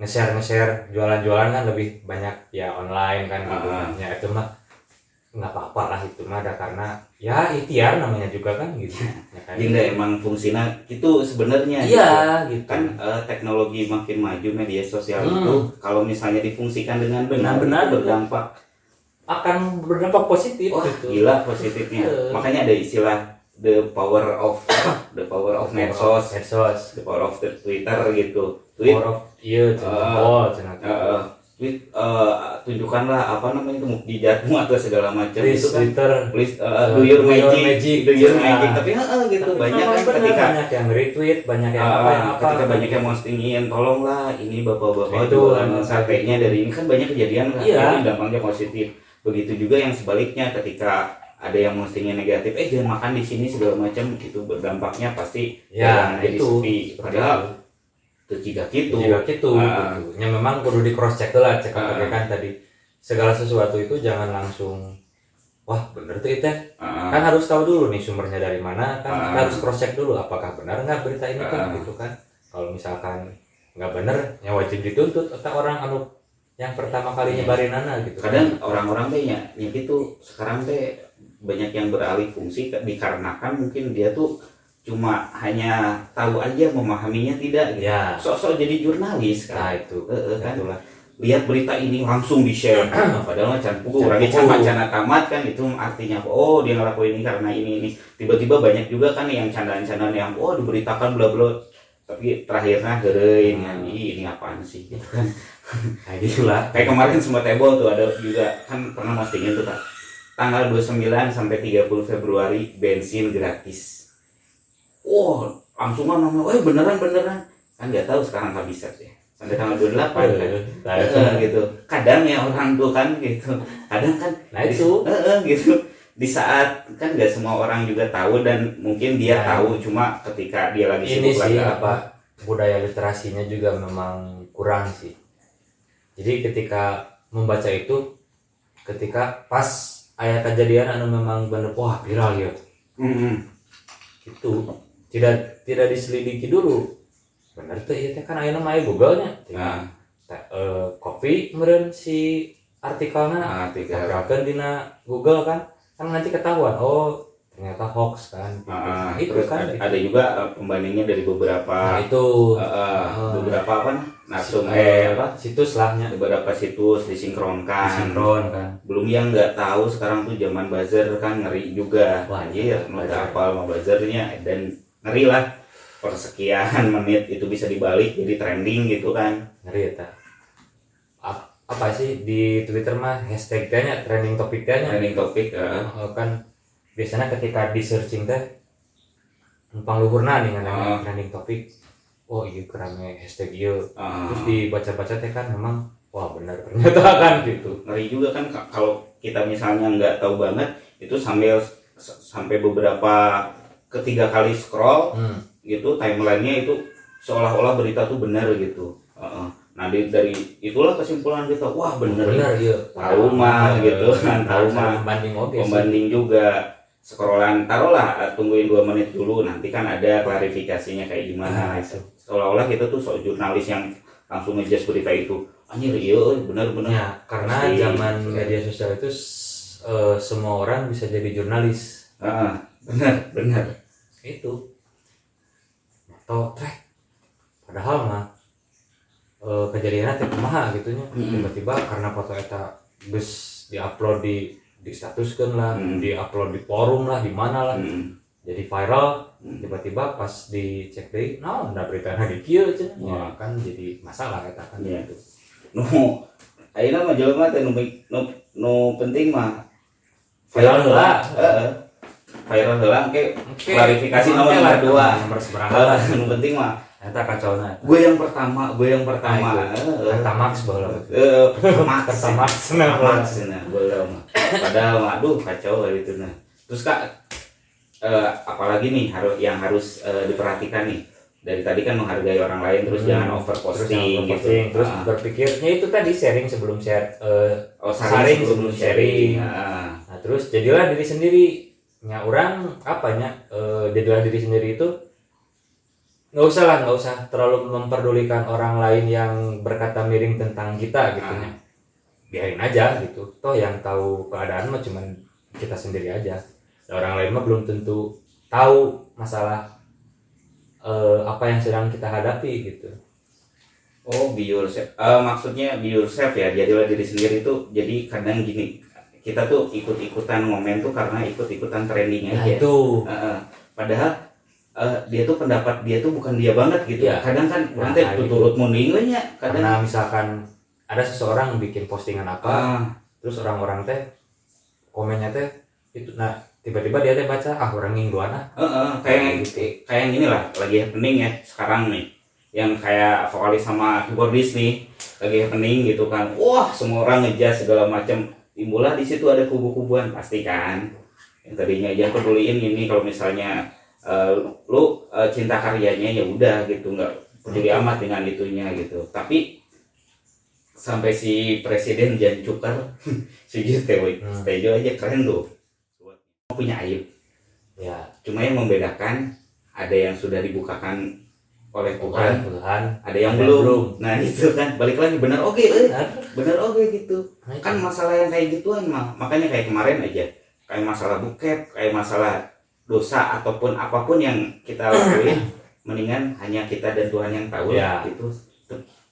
nge-share nge-share jualan-jualan kan lebih banyak ya online kan gitu Ah. ya itu mah nggak apa-apa lah itu mah ada karena ya ikhtiar namanya juga kan gitu ya kan jadi emang fungsinya itu sebenarnya gitu. iya gitu kan eh, teknologi makin maju media sosial Hmm. itu kalau misalnya difungsikan dengan benar, itu berdampak akan berdampak positif Wah gitu gila positifnya. Iya. Makanya ada istilah the power of the power of medsos, medsos the power of the Twitter gitu. Tweet, power of iya Ah. oh cenah eh, tunjukkanlah apa namanya itu mukjizatmu atau segala macam itu kan. Twitter. Please uh, Uh, do your magic, magic. do your Nah. magic. Tapi eh, gitu. Tapi banyak kan ketika banyak yang retweet banyak yang apa Ah, yang apa. ketika banyak yang postingin tolonglah ini bapak-bapak Itu, ah, satenya dari ini kan banyak kejadian kan. Ini dampaknya positif. Begitu juga yang sebaliknya ketika ada yang postingnya negatif eh jangan makan di sini segala macam itu berdampaknya pasti ya dagangan jadi itu. sepi. Padahal itu jika gitu juga gitu. Ya memang perlu di cross check lah cek Ah. kan tadi segala sesuatu itu jangan langsung wah bener tuh itu Ah, kan harus tahu dulu nih sumbernya dari mana kan kita harus cross check dulu apakah benar nggak berita ini kan Ah. gitu kan kalau misalkan nggak bener ya wajib dituntut atau orang anu yang pertama kali Iya. nyebarin anak gitu kadang orang-orang teh ya gitu sekarang teh banyak yang beralih fungsi dikarenakan mungkin dia tuh cuma hanya tahu aja memahaminya tidak gitu. ya. Sok-sok jadi jurnalis nah kan itu. Eh, eh, kan? Itulah. Lihat berita ini langsung di share padahal mah can pugu orang pugu. can cana tamat kan itu artinya oh dia ngelakuin ini karena ini ini. Tiba-tiba banyak juga kan yang candaan-candaan yang oh diberitakan bla bla tapi terakhirnya gerein Hmm. kan. Ih, ini apaan sih gitu kan. Nah gitulah kayak kemarin semua table tuh ada juga kan pernah postingin tuh kak. Tanggal 29 sampai 30 Februari bensin gratis oh langsung kan namanya. Oh beneran beneran. Kan nggak tahu sekarang habis ya sampai tanggal 28 kan. Nah, gitu. Kadang ya orang tuh kan gitu. Kadang kan Nah, itu. Heeh, gitu. Di saat kan nggak semua orang juga tahu dan mungkin dia Nah. tahu. Cuma ketika dia lagi ini sibuk sih lagi. apa budaya literasinya juga memang kurang sih. Jadi ketika membaca itu ketika pas ayat kejadian anu memang bener wah viral ya. Mm-mm. itu tidak tidak diselidiki dulu. Bener tuh iya teh kan ayeuna mah aya Google-nya. Nah, Teh, eh, kopi meureun si artikelnya nah, Tabrakan dina Google kan. Kan nanti ketahuan oh ternyata hoax kan. Gitu. Ah, itu terus kan. ada, gitu. ada juga eh, pembandingnya dari beberapa nah itu. eh, Ah. beberapa apa narsum Eh, eh apa? Situs lahnya beberapa situs disinkronkan. Sinkron kan. Belum yang nggak tahu sekarang tuh zaman buzzer kan ngeri juga. Wah, anjir iya, buzzer. apa mau buzzernya dan ngeri lah. Persekian menit itu bisa dibalik jadi trending gitu kan. Ngeri ya apa, sih di Twitter mah hashtagnya trending topiknya trending topik eh. Eh, kan biasanya ketika di searching teh numpang luhurna nih ngadana Ah. trending topik oh iya kerame hashtag iya. Ah. terus dibaca-baca teh kan memang wah benar ternyata kan gitu. Ngeri juga kan ka- kalau kita misalnya nggak tahu banget itu sambil sampai beberapa ketiga kali scroll hmm. gitu timelinenya itu seolah-olah berita tuh benar gitu. Heeh. nah di- dari itulah kesimpulan kita wah bener benar iya. Tahu mah, gitu kan, tahu mah. pembanding pembanding juga. Scrollan taruhlah eh, tungguin dua menit dulu nanti kan ada klarifikasinya kayak Nah, gimana itu. seolah-olah kita tuh sok jurnalis yang langsung ngejudge berita itu. Anjir iya euy, bener-bener Ya, karena Pasti. zaman media sosial itu eh, semua orang bisa jadi jurnalis. Heeh, bener bener itu atau trek padahal mah eh, kejadiannya teh kumaha gitunya Mm-mm. tiba-tiba karena foto eta geus diupload di di statuskeun lah Mm. diupload di forum lah di mana lah Hmm. jadi viral tiba-tiba pas dicek deui nah ada beritanya di kieu cenah Ya. Wah, kan jadi masalah eta kan Iya. gitu nu ayeuna mah jelema teh nu nu nu penting mah Viral. Heeh. Viral heula ke Oke, klarifikasi nomor lah, dua. Nomor seberapa? Nu penting mah eta kacau na gue yang pertama gue yang pertama. Nah, itu. Heeh. Pertamax baheula Eh, Pertamax Pertamax, nah, nah baheula mah padahal mah aduh kacau lah itu nah. Terus kak eh, apalagi nih harus yang harus eh, diperhatikan nih. Dari tadi kan menghargai orang lain terus Hmm. jangan terus overposting yang gitu terus Ah. berpikirnya itu tadi sharing sebelum share eh, oh saring sebelum sebelum sharing. sharing. Ah. nah terus jadilah diri sendiri nya orang apanya eh, jadilah diri sendiri itu nggak usah lah nggak usah terlalu memperdulikan orang lain yang berkata miring tentang kita gitu Ah. ya biarin aja gitu toh yang tahu keadaan mah cuman kita sendiri aja orang lain mah belum tentu tahu masalah eh, apa yang sedang kita hadapi gitu Oh, be yourself. Eh, maksudnya be yourself ya. Jadilah diri sendiri itu jadi kadang gini. Kita tuh ikut-ikutan momen tuh karena ikut-ikutan trending nah aja. itu Heeh. padahal eh, dia tuh pendapat dia tuh bukan dia banget gitu. Iya. Kadang kan Nah, nanti gitu. turut mending we nya. Kadang karena misalkan ada seseorang bikin postingan apa ah, terus orang-orang teh komennya teh itu nah tiba-tiba dia teh baca ah orang mingguan ah heeh, kayak Gitu. kayak yang inilah lagi happening ya sekarang nih. Yang kayak vokalis sama keyboardis nih lagi happening gitu kan. Wah, semua orang ngejudge segala macam. Timbullah di situ ada kubu-kubuan pasti kan. Yang tadinya jangan peduliin ini kalau misalnya eh, lu eh, cinta karyanya ya udah gitu nggak peduli amat dengan itunya gitu. Tapi sampai si presiden Jan Cukar si Tewe Hmm. Tejo aja keren tuh. Punya aib. ya Cuma yang membedakan ada yang sudah dibukakan oleh Tuhan Tuhan, Tuhan ada yang Ada yang belum. belum. Nah itu kan balik lagi benar oke, eh. Benar. benar oke gitu. Nah, itu. Kan masalah yang kayak gituan mah, makanya kayak kemarin aja, kayak masalah buket, kayak masalah dosa ataupun apa pun yang kita lakuin, mendingan hanya kita dan Tuhan yang tahu Ya. gitu.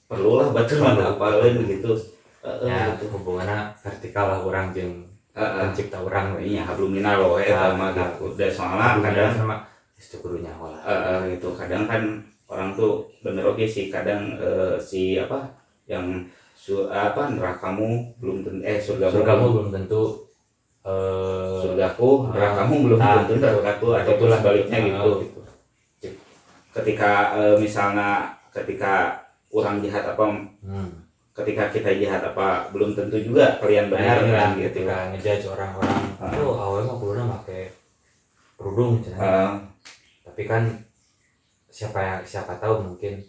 Perlulah batu mana apalin gitu. Eh, eh, ya gitu. hubungannya vertikal lah orang jeung Eh, eh. pencipta orang we. Iya, hablum minallah ya Nah, sama nah. gitu. Dan soalnya kadang sama itu Eh, eh, gitu kadang kan orang tuh bener oke sih kadang eh, si apa yang su apa nerakamu belum tentu eh surgamu surgamu belum tentu eh surgaku nerakamu belum ah, tentu gitu. nerakaku ataupun Itulah. sebaliknya Ah, gitu ketika eh, misalnya ketika orang jahat apa hmm. ketika kita jahat apa belum tentu juga kalian benar Benar kan kan gitu ketika ngejudge orang-orang Ah. tuh awalnya mah kuduna pakai kerudung. Eh, tapi kan siapa yang siapa tahu mungkin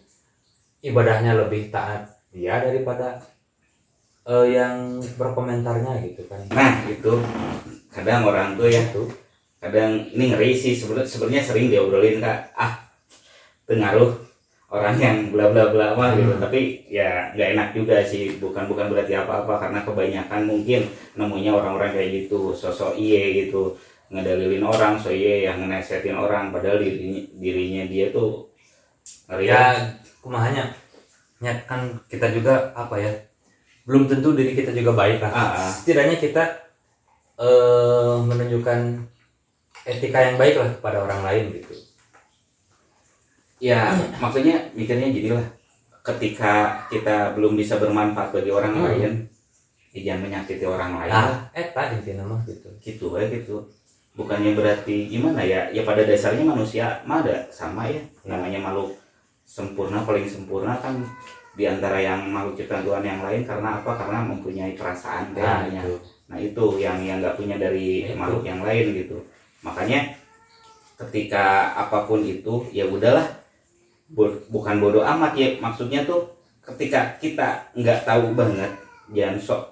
ibadahnya lebih taat dia daripada eh, yang berkomentarnya gitu kan. Nah itu kadang orang tuh ya itu. kadang ini ngeri sih sebenarnya sebenarnya sering diobrolin kak. Ah pengaruh orang yang bla bla bla mah gitu. Hmm. tapi ya nggak enak juga sih bukan bukan berarti apa apa karena kebanyakan mungkin nemunya orang-orang kayak gitu sosok iye gitu ngedalilin orang so iye yang ngenesetin orang padahal dirinya dirinya dia tuh ngeri ya kumahanya? Ya kan kita juga apa ya belum tentu diri kita juga baik lah. Ah, ah. setidaknya kita eh menunjukkan etika yang baik lah kepada orang lain gitu. Ya maksudnya mikirnya gini lah ketika kita belum bisa bermanfaat bagi orang Hmm. lain ya jangan menyakiti orang lain ah eta intinya mah gitu. Gitu ya gitu bukannya berarti gimana ya? Ya pada dasarnya manusia mah ada sama ya. Namanya makhluk sempurna paling sempurna kan di antara yang makhluk ciptaan Tuhan yang lain. Karena apa? Karena mempunyai perasaan nah kayaknya itu. Nah itu yang yang nggak punya dari Itu. makhluk yang lain gitu. Makanya ketika apa pun itu ya udahlah. Bukan bodoh amat ya. Maksudnya tuh ketika kita nggak tahu banget jangan sok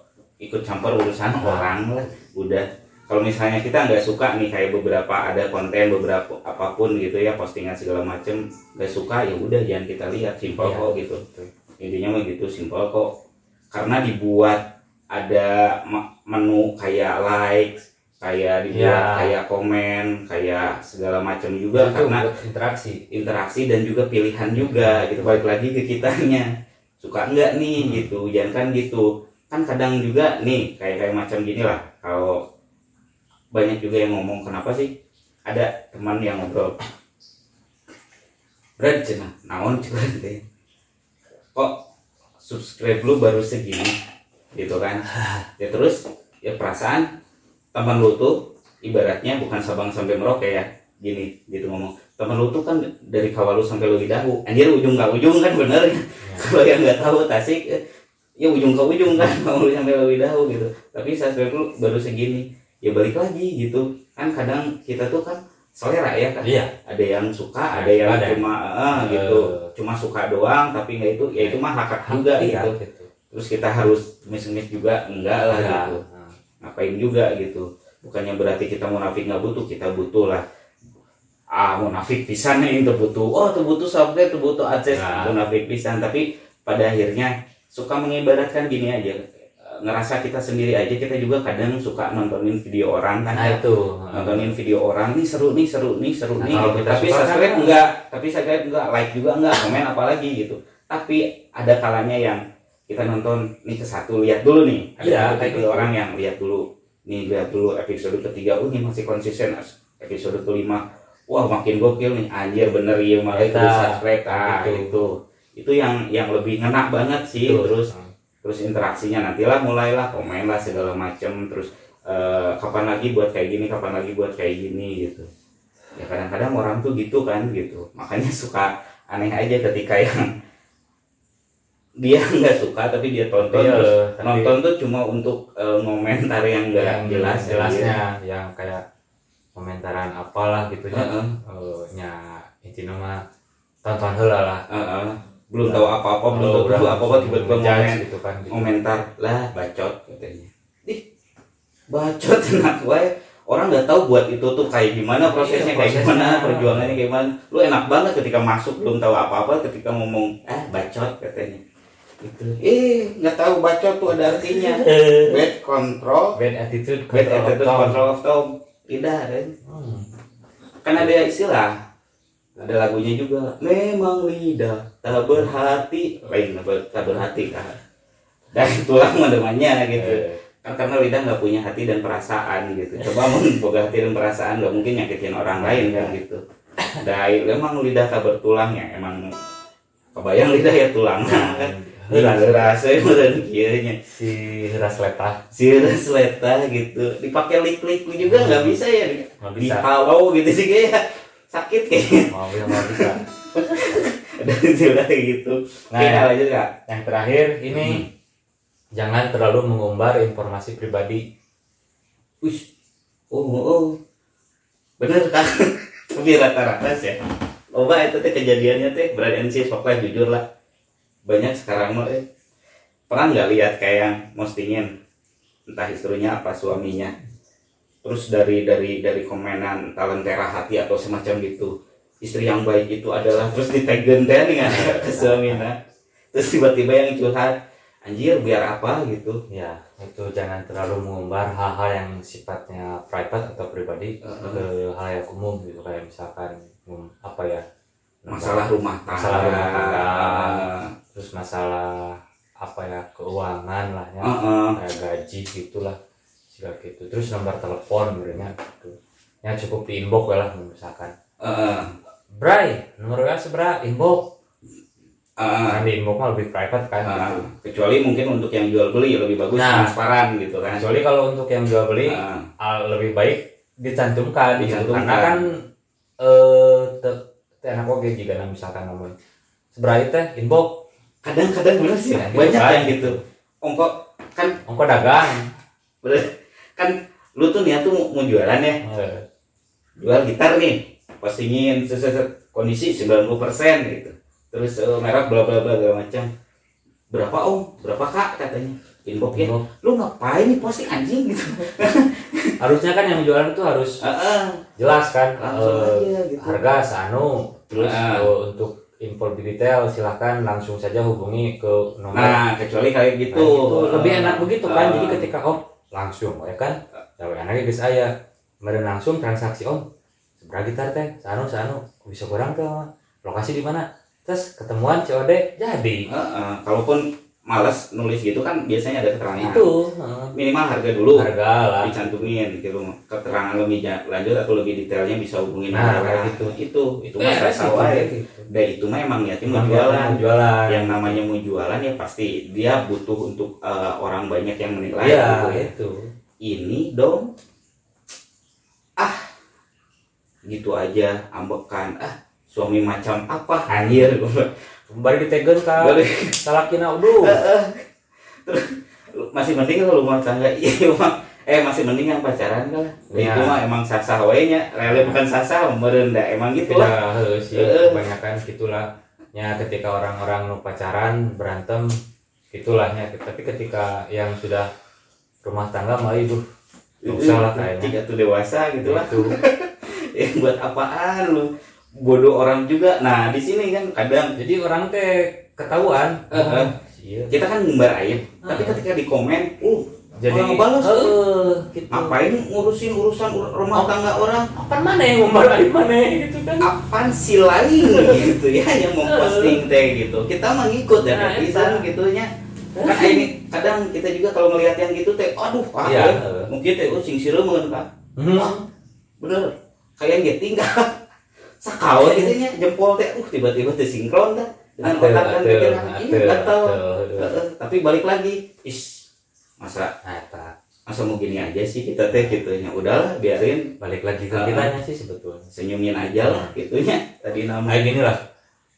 ikut campur urusan Ah. orang lah. Udah kalau misalnya kita nggak suka nih kayak beberapa ada konten beberapa apa pun gitu ya postingan segala macem nggak suka ya udah jangan kita lihat simpel Iya. kok gitu intinya mah gitu simpel kok karena dibuat ada me- menu kayak likes kayak dibuat Ya. kayak komen kayak segala macam juga itu karena interaksi interaksi dan juga pilihan juga gitu balik lagi ke kitanya suka enggak nih Hmm. gitu jangan kan gitu kan kadang juga nih kayak kayak macam gini lah kalau banyak juga yang ngomong kenapa sih ada teman yang ngobrol? Berat cenah naon coba teh kok subscribe lu baru segini? Gitu kan. Ya terus ya perasaan teman lu tuh ibaratnya bukan sabang sampai merauke ya gini gitu ngomong. Teman lu tuh kan dari kawalu sampai lebih dahu anjir ujung ke ujung kan bener ya. Kalau yang nggak tahu tasik ya ujung ke ujung kan kawalu sampai lebih dahu gitu. Tapi subscribe lu baru segini ya balik lagi gitu. Kan kadang kita tuh kan selera ya kan. Iya. Ada yang suka ada yang Ada. cuma eh, gitu. Eh. cuma suka doang tapi nggak itu ya itu mah hak juga iya gitu. gitu. Terus kita harus mis-mis juga enggak lah Iya. gitu. Ngapain juga gitu. Bukannya berarti kita munafik nggak butuh kita butuh lah. Ah munafik pisan nih itu butuh. Oh itu butuh software itu butuh akses Nah. munafik pisan. Tapi pada akhirnya suka mengibaratkan gini aja ngerasa kita sendiri aja kita juga kadang suka nontonin video orang kan nah ya. itu nontonin video orang nih seru nih seru nih seru Nah, nih gitu. kita tapi subscribe kan- enggak tapi subscribe enggak like juga enggak komen apalagi gitu tapi ada kalanya yang kita nonton nih ke satu lihat dulu nih ada Iya, tipe kayak gitu. orang yang lihat dulu nih lihat dulu episode ketiga oh ini masih konsisten episode kelima wah makin gokil nih anjir bener iya malah itu Eta, subscribe ah gitu. itu itu yang yang lebih ngena banget sih Betul. terus terus interaksinya nantilah mulailah komen lah segala macem. Terus eh, kapan lagi buat kayak gini kapan lagi buat kayak gini gitu. Ya kadang-kadang orang tuh gitu kan gitu. Makanya suka aneh aja ketika yang dia nggak suka tapi dia tonton. Iya, terus tapi- nonton tuh cuma untuk eh, ngomentar yang nggak jelas jelasnya yang kayak komentaran apalah gitu ya. Heeh. Eh, nya intinya mah tonton heula lah. Heeh. Belum tahu apa-apa belum tahu udah apa-apa tiba-tiba ngomen gitu kan gitu. komentar lah bacot katanya. Ih bacot enak wae. Orang nggak tahu buat itu tuh kayak gimana prosesnya Iya, kayak prosesnya. gimana perjuangannya kayak gimana. Lu enak banget ketika masuk belum tahu apa-apa ketika ngomong ah bacot katanya. Gitu. Eh nggak tahu bacot tuh ada artinya. Bad control. Bad attitude bad control of attitude control of thought tidak kan Hmm. kan ada istilah ada lagunya juga memang lidah tak berhati lain tak berhati kan dan tulang namanya gitu. Eh, kan karena lidah nggak punya hati dan perasaan gitu. Coba memboga hati dan perasaan nggak mungkin nyakitin orang lain kan gitu. Dan emang lidah tak bertulang ya emang kebayang lidah ya tulang kan. Heula, rasa meren kieunya si ras letah. Sirus leta gitu. Dipakai lik-lik juga nggak bisa ya? Nggak bisa. Halo gitu sih kayak sakit kayaknya. mau bisa mau bisa. Dan sudah kayak gitu. Nah, Oke, ya. lanjut kak. yang terakhir ini. Jangan terlalu mengumbar informasi pribadi. Wih, oh, oh, oh. bener kak. Tapi rata-rata sih ya. Loba itu teh kejadiannya teh berani sih sok lah jujur lah. Banyak sekarang mah eh. pernah nggak lihat kayak yang postingin entah istrinya apa suaminya terus dari dari dari komenan talentera hati atau semacam gitu. Istri yang baik itu adalah terus ditegen teh kan ke suaminya terus tiba-tiba yang curhat anjir biar apa? gitu. Ya itu jangan terlalu mengumbar hal-hal yang sifatnya private atau pribadi Heeh. ke hal yang umum gitu. Kayak misalkan um, apa ya? Masalah rumah tangga. Masalah rumah tangga. terus masalah apa ya keuangan lah ya. Heeh. kayak gaji gitulah sila gitu terus nomor telepon sebenarnya gitu yang cukup di inbox lah misalkan Heeh. Bray nomor WA sebera inbox Heeh. kan di inbox mah lebih private kan Heeh. gitu kecuali mungkin untuk yang jual beli lebih bagus Nah. transparan gitu kan kecuali kalau untuk yang jual beli ah, lebih baik dicantumkan, gitu. Dicantumkan. karena kan eh te enak oke jika misalkan ngomong seberapa teh inbox kadang-kadang bener sih Ya, gitu banyak kan. yang gitu ongko kan ongko dagang bener kan lu tuh niat tuh mau, jualan ya. Eh, jual gitar nih postingin set, set, set, kondisi 90% gitu. Terus eh, merek bla bla bla segala macam. Berapa om? Berapa kak? Katanya. Inbox ya. Inbox. lu ngapain nih posting anjing gitu? Harusnya kan yang jualan tuh harus Heeh. jelas kan langsung eh, aja gitu. harga sanu. Terus Ah. eh, untuk info lebih detail silahkan langsung saja hubungi ke nomor. Nah kecuali kayak Nah, gitu. Gitu. lebih enak begitu kan. Jadi ketika om langsung ya kan? Ya enaknya guys saya kemarin langsung transaksi om. Seberapa gitar teh? Sanu sanu bisa kurang ke lokasi di mana? Terus ketemuan COD jadi. Heeh, kalaupun males nulis gitu kan biasanya ada keterangan. Itu minimal harga dulu harga lah. dicantumin gitu. Keterangan lebih lanjut atau lebih detailnya bisa hubungin Nah, WA. gitu. itu itu mah Beres rasa gitu. dan itu mah emang niatnya mau jualan. jualan. Yang namanya mau jualan ya pasti dia butuh untuk eh, orang banyak yang menilai iya gitu ya. itu. Ini dong. Ah gitu aja ambekan. Ah suami macam apa? Anjir kembali ditegen kan Balik. salakina udah masih mending kalau rumah tangga? Iya emang eh masih mending yang pacaran kan Iya. itu mah emang sah-sah wae nya lele bukan sah-sah merendah emang gitu lah. harus sih. Eh. kebanyakan gitulah. Ya ketika orang-orang nu pacaran berantem gitulah ya. Tapi ketika yang sudah rumah tangga mah ibu usah lah kayaknya. tuh dewasa gitu. Lah itu ya buat apaan lu bodoh orang juga. Nah di sini kan kadang jadi orang teh ketahuan. Eh, eh. iya. Kita kan ngumbar aib tapi Ah. ketika di komen uh jadi orang balas. Heeh, gitu. Ngapain ngurusin urusan ur- rumah tangga orang? Apaan mana yang ngumbar aib mana gitu kan? Apaan si lain gitu ya yang mau posting teh gitu. Kita mah ngikut ya Nah, netizen eta. gitu nya kan ini kadang kita juga kalau ngelihat yang gitu teh aduh ah ya, mungkin teh oh sing sireumeun kan Hmm. bener. Kayak getting kan sakau gitu nya jempol teh uh tiba-tiba teh sinkron dah. Dengan otak atel, pikiran atel. Heeh, tapi balik lagi. Is masa Nah, eta. masa mau gini aja sih kita teh gitu nya. Udahlah biarin. Balik lagi ke Ah. kitanya sih sebetulnya. Senyumin aja lah gitunya tadi nama. Kayak gini lah.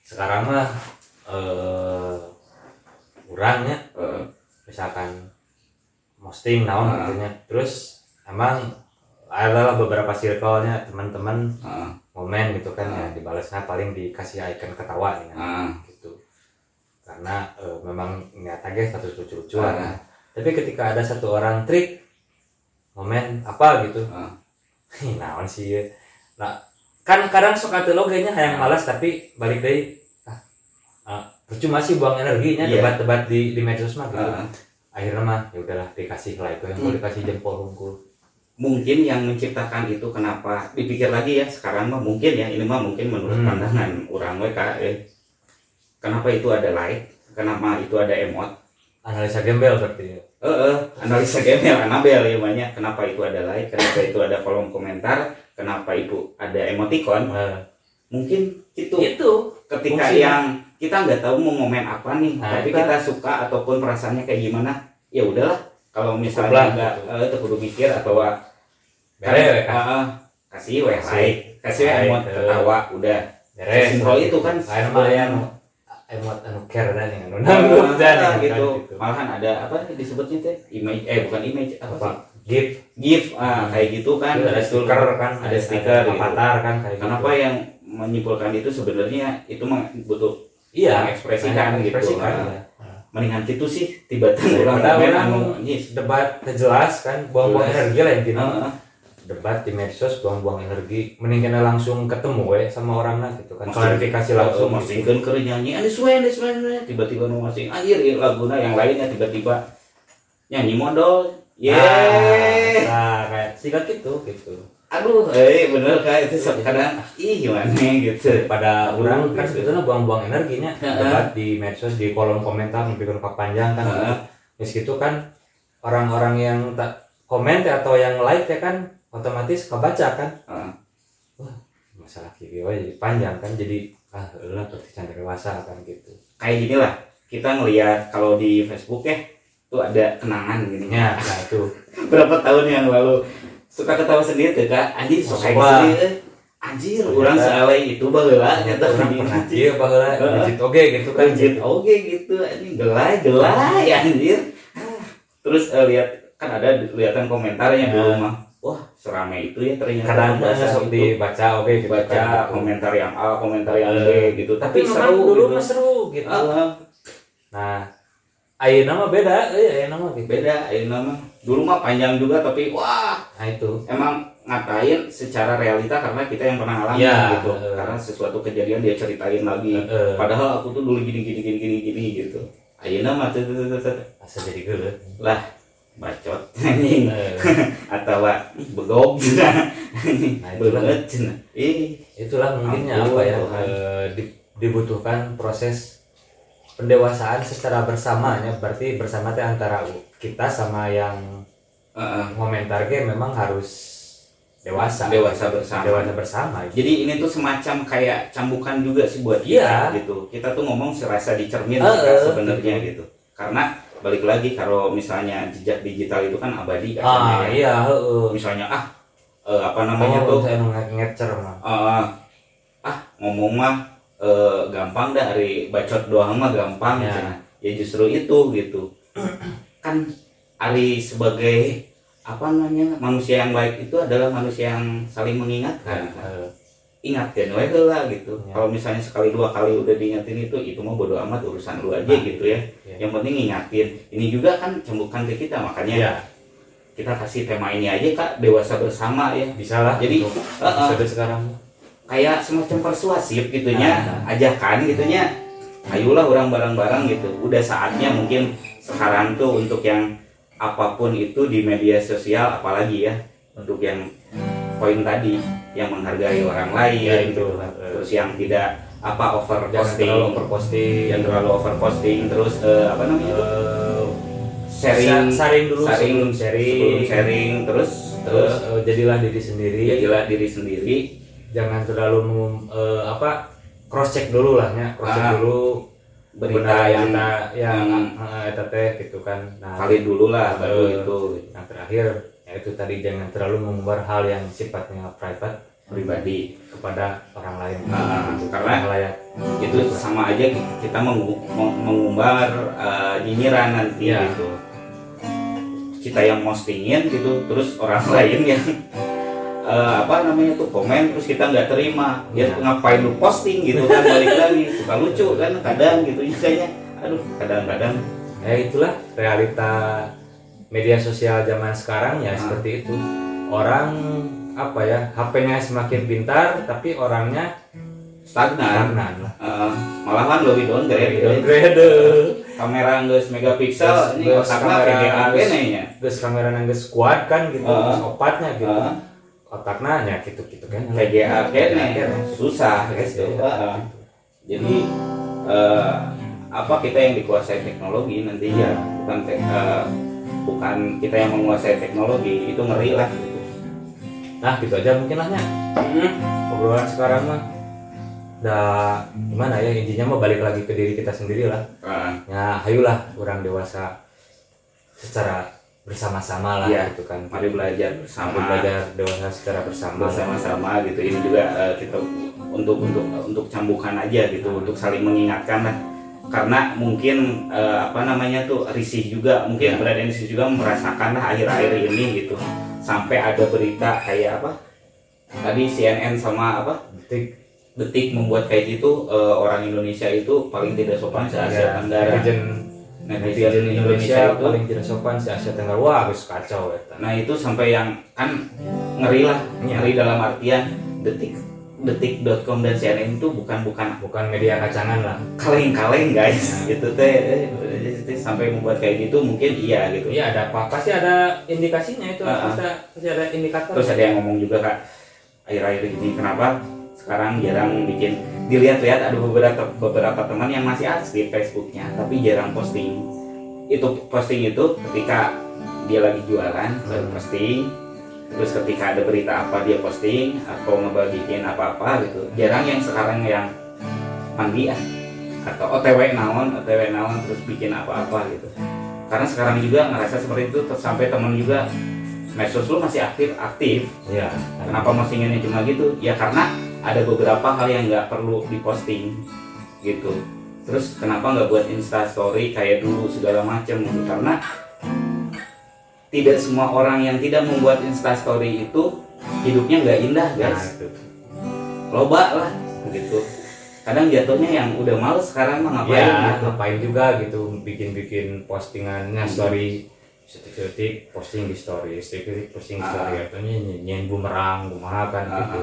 Sekarang mah eh kurangnya misalkan posting naon Ah. gitunya terus emang adalah beberapa circle-nya teman-teman. Momen gitu kan Ah. ya dibalasnya paling dikasih icon ketawa Ah. gitu karena eh, memang nggak tagih status lucu-lucuan Ah. tapi ketika ada satu orang trik momen apa gitu Ah. Naon sih ya. nah kan kadang suka atuh logenya Ah. yang malas tapi balik dari ah, ah, percuma sih buang energinya Iya. debat-debat di di medsos mah gitu Ah. akhirnya mah ya udahlah dikasih like yang mau Hmm. dikasih jempol hungkul mungkin yang menciptakan itu kenapa dipikir lagi ya? Sekarang mah mungkin ya ini mah mungkin menurut Hmm. pandangan orang WK eh. kenapa itu ada like? Kenapa itu ada emot? Analisa gembel berarti ya. eh eh, analisa gembel Anabel ya banyak. Kenapa itu ada like? Kenapa itu ada kolom komentar? Kenapa itu ada emoticon? Eh, mungkin itu. Itu. Ketika fungsinya. yang kita nggak tahu mau ngomen apa nih Nah, tapi kita suka ataupun perasaannya kayak gimana ya udahlah. Kalau misalnya nggak eh, kudu mikir atau Bere, we, kan? Ah, ah, kasih weh like kasih. Weh emot ketawa udah. Beres. Sesimpel itu kan. Lain mah yang emot anu care dan yang nanggup dan nah, kan, gitu. Malahan ada apa disebutnya teh? Image eh bukan image apa, apa gift GIF. Ah kayak gitu kan Itu ada stiker kan ada stiker gitu. avatar kan kayak Kenapa gitu. yang menyimpulkan itu sebenarnya itu butuh iya mengekspresikan gitu. ya. mendingan gitu sih tiba-tiba orang orang anu debat jelas. kan buang-buang energi lah intinya. Debat di medsos buang-buang energi. Mendingan langsung ketemu we sama orangnya gitu kan. Masih- klarifikasi langsung masih gitu. kan keur nyanyi. Anu suwe anu suwe tiba-tiba nu masih anjir ieu laguna yang lainnya tiba-tiba nyanyi modal ye. Nah, nah, kayak sikat gitu gitu. Aduh eh bener kayak itu kadang ih gimana gitu. Pada orang kan gitu. sebetulnya buang-buang energinya. Debat di medsos di kolom komentar mungkin panjang kan. Heeh. di situ kan orang-orang yang tak komen atau yang like ya kan otomatis kebaca kan Heeh. masalah kiri wae jadi panjang kan jadi ah lah berarti cantik dewasa kan gitu kayak gini lah kita ngelihat kalau di Facebook ya tuh ada kenangan gini ya nah itu berapa tahun yang lalu suka ketawa sendiri tuh kak anjir kayak Wah. sendiri eh. anjir orang sealai itu baheula nyata orang pernah bahwa Heeh. legit oke gitu kan Legit oke gitu anjing gelai gelai anjir terus eh, lihat kan ada lihatan komentarnya dulu Nah. mah wah serame itu ya ternyata. Kadang bahasa sok dibaca oke gitu baca kan, gitu. komentar yang A komentar yang B gitu. Tapi tapi memang seru dulu gitu. mah seru gitu. Ah, nah ayeuna mah beda eh ayeuna mah gitu. Beda ini nama dulu mah panjang juga tapi wah. Nah itu. Emang ngatain secara realita karena kita yang pernah ngalamin Iya, gitu. eh. karena sesuatu kejadian dia ceritain lagi. Heeh. padahal aku tuh dulu gini gini gini gini gini gitu. Ayeuna mah tuh tuh, tuh, tuh, jadi geuleuh lah bacot. Anjing Eh, atau ih, begog Nah, ih itulah mungkinnya apa ya eh, di- dibutuhkan proses pendewasaan secara bersamanya. Berarti bersama teh antara kita sama yang komentar ge memang harus dewasa. Dewasa bersama. dewasa bersama gitu. jadi ini tuh semacam kayak cambukan juga sih buat Iya. kita gitu. Kita tuh ngomong serasa dicermin Eh, eh, sebenarnya gitu. Karena balik lagi kalau misalnya jejak digital itu kan abadi ah katanya ya. iya heeh. Misalnya ah eh, apa namanya oh, tuh? saya nge- ngecer mah eh, ah ngomong mah eh, gampang dah hari bacot doang mah gampang Ya. ya justru itu gitu. Kan Ari sebagai apa namanya manusia yang baik itu adalah manusia yang saling mengingatkan Eh, ingatkan we heula gitu Ya. kalau misalnya sekali dua kali udah diingatin itu itu mah bodo amat urusan lu aja Nah, gitu ya ya. yang penting ingatin ini juga kan cembukan ke kita makanya ya kita kasih tema ini aja kak dewasa bersama ya bisa lah Jadi, eh. episode sekarang kayak semacam persuasif gitunya Nah. ajakan gitunya ayolah orang bareng-bareng gitu udah saatnya mungkin sekarang tuh untuk yang apa pun itu di media sosial apalagi ya untuk yang poin tadi yang menghargai orang lain Ya, itu. gitu. kan. terus yang tidak apa over jangan posting. terlalu overposting. Yang terlalu over posting terus eh, apa namanya tuh Eh, sharing. saring dulu sharing sebelum sharing sebelum sharing. terus terus eh, jadilah diri sendiri. jadilah diri sendiri. Jangan terlalu mengum- eh, apa cross check dulu lah ya. Cross check Ah. dulu berita benar yang berita yang yang eh, eta teh gitu kan. Nah valid dulu lah baru itu. yang terakhir yaitu tadi jangan terlalu mengumbar hal yang sifatnya private pribadi kepada orang lain. Ah, Gitu, karena- orang layak itu sama aja kita mengu- meng- mengumbar eh, nyinyiran nanti Iya. gitu. Kita yang postingin gitu terus orang lain yang eh, apa namanya tuh komen terus kita nggak terima. Ya Iya. ngapain lu posting gitu kan balik lagi suka lucu kan kadang gitu kayaknya. Aduh kadang-kadang. Ya itulah realita media sosial zaman sekarang ya Ah. seperti itu orang apa ya HP-nya semakin pintar tapi orangnya stagnan stagnan lah Eh, malahan lebih downgrade downgrade kamera nggak megapiksel ini otaknya kamera gini ya kamera nangis kuat kan gitu, Ah. terus opatnya gitu, Ah. otaknya ya gitu gitu kan. VGA kene. susah gitu Heeh. jadi eh, apa kita yang dikuasai teknologi nantinya bukan te- eh, bukan kita yang menguasai teknologi itu ngeri lah gitu. Nah gitu aja mungkin lah ya. obrolan sekarang mah. Udah gimana ya intinya mah balik lagi ke diri kita sendiri lah. Eh, Ya ayolah orang dewasa secara bersama-sama lah Iya. gitu kan. mari belajar bersama belajar dewasa secara bersama. bersama-sama gitu ini juga eh, kita untuk untuk untuk cambukan aja gitu untuk saling mengingatkan lah karena mungkin eh, apa namanya tuh risih juga mungkin Ya. berada di situ juga merasakan lah akhir-akhir ini gitu. Sampai ada berita kayak apa? Tadi CNN sama apa? Detik. Detik membuat kayak gitu eh, orang Indonesia itu paling tidak sopan se Asia Ya, Tenggara. netizen Indonesia Indonesia itu paling tidak sopan se Asia Tenggara. Wah harus kacau eta. Nah itu sampai yang kan ngeri lah, Iya. ngeri dalam artian detik detik.com dan CNN itu bukan bukan bukan media kacangan lah. kaleng-kaleng guys, gitu teh. Eh, eh, sampai membuat kayak gitu mungkin iya gitu. iya ada apa pasti ada indikasinya itu. Ah. pasti, pasti ada indikator. Terus ada yang ngomong juga kak akhir-akhir ini kenapa sekarang jarang bikin? Dilihat-lihat ada beberapa beberapa teman yang masih aktif Facebooknya tapi jarang posting. Itu posting itu ketika dia lagi jualan baru Hmm. posting terus ketika ada berita apa dia posting atau ngebagiin apa-apa gitu. Jarang yang sekarang yang mandian. Atau otw naon otw naon terus bikin apa-apa gitu. Karena sekarang juga ngerasa seperti itu terus sampai temen juga medsos lu masih aktif aktif. Iya. Kenapa postingannya cuma gitu? Ya karena ada beberapa hal yang nggak perlu diposting gitu. Terus kenapa nggak buat insta story kayak dulu segala macam gitu? Karena tidak semua orang yang tidak membuat insta story itu hidupnya nggak indah nah, guys. loba lah gitu. Kadang jatuhnya yang udah males sekarang mah ngapain ya gitu? ngapain juga gitu bikin-bikin postingannya Hmm. story setik-setik posting di story setik-setik posting di Ah. story katanya nyanyiin bumerang kumaha kan Ah, gitu.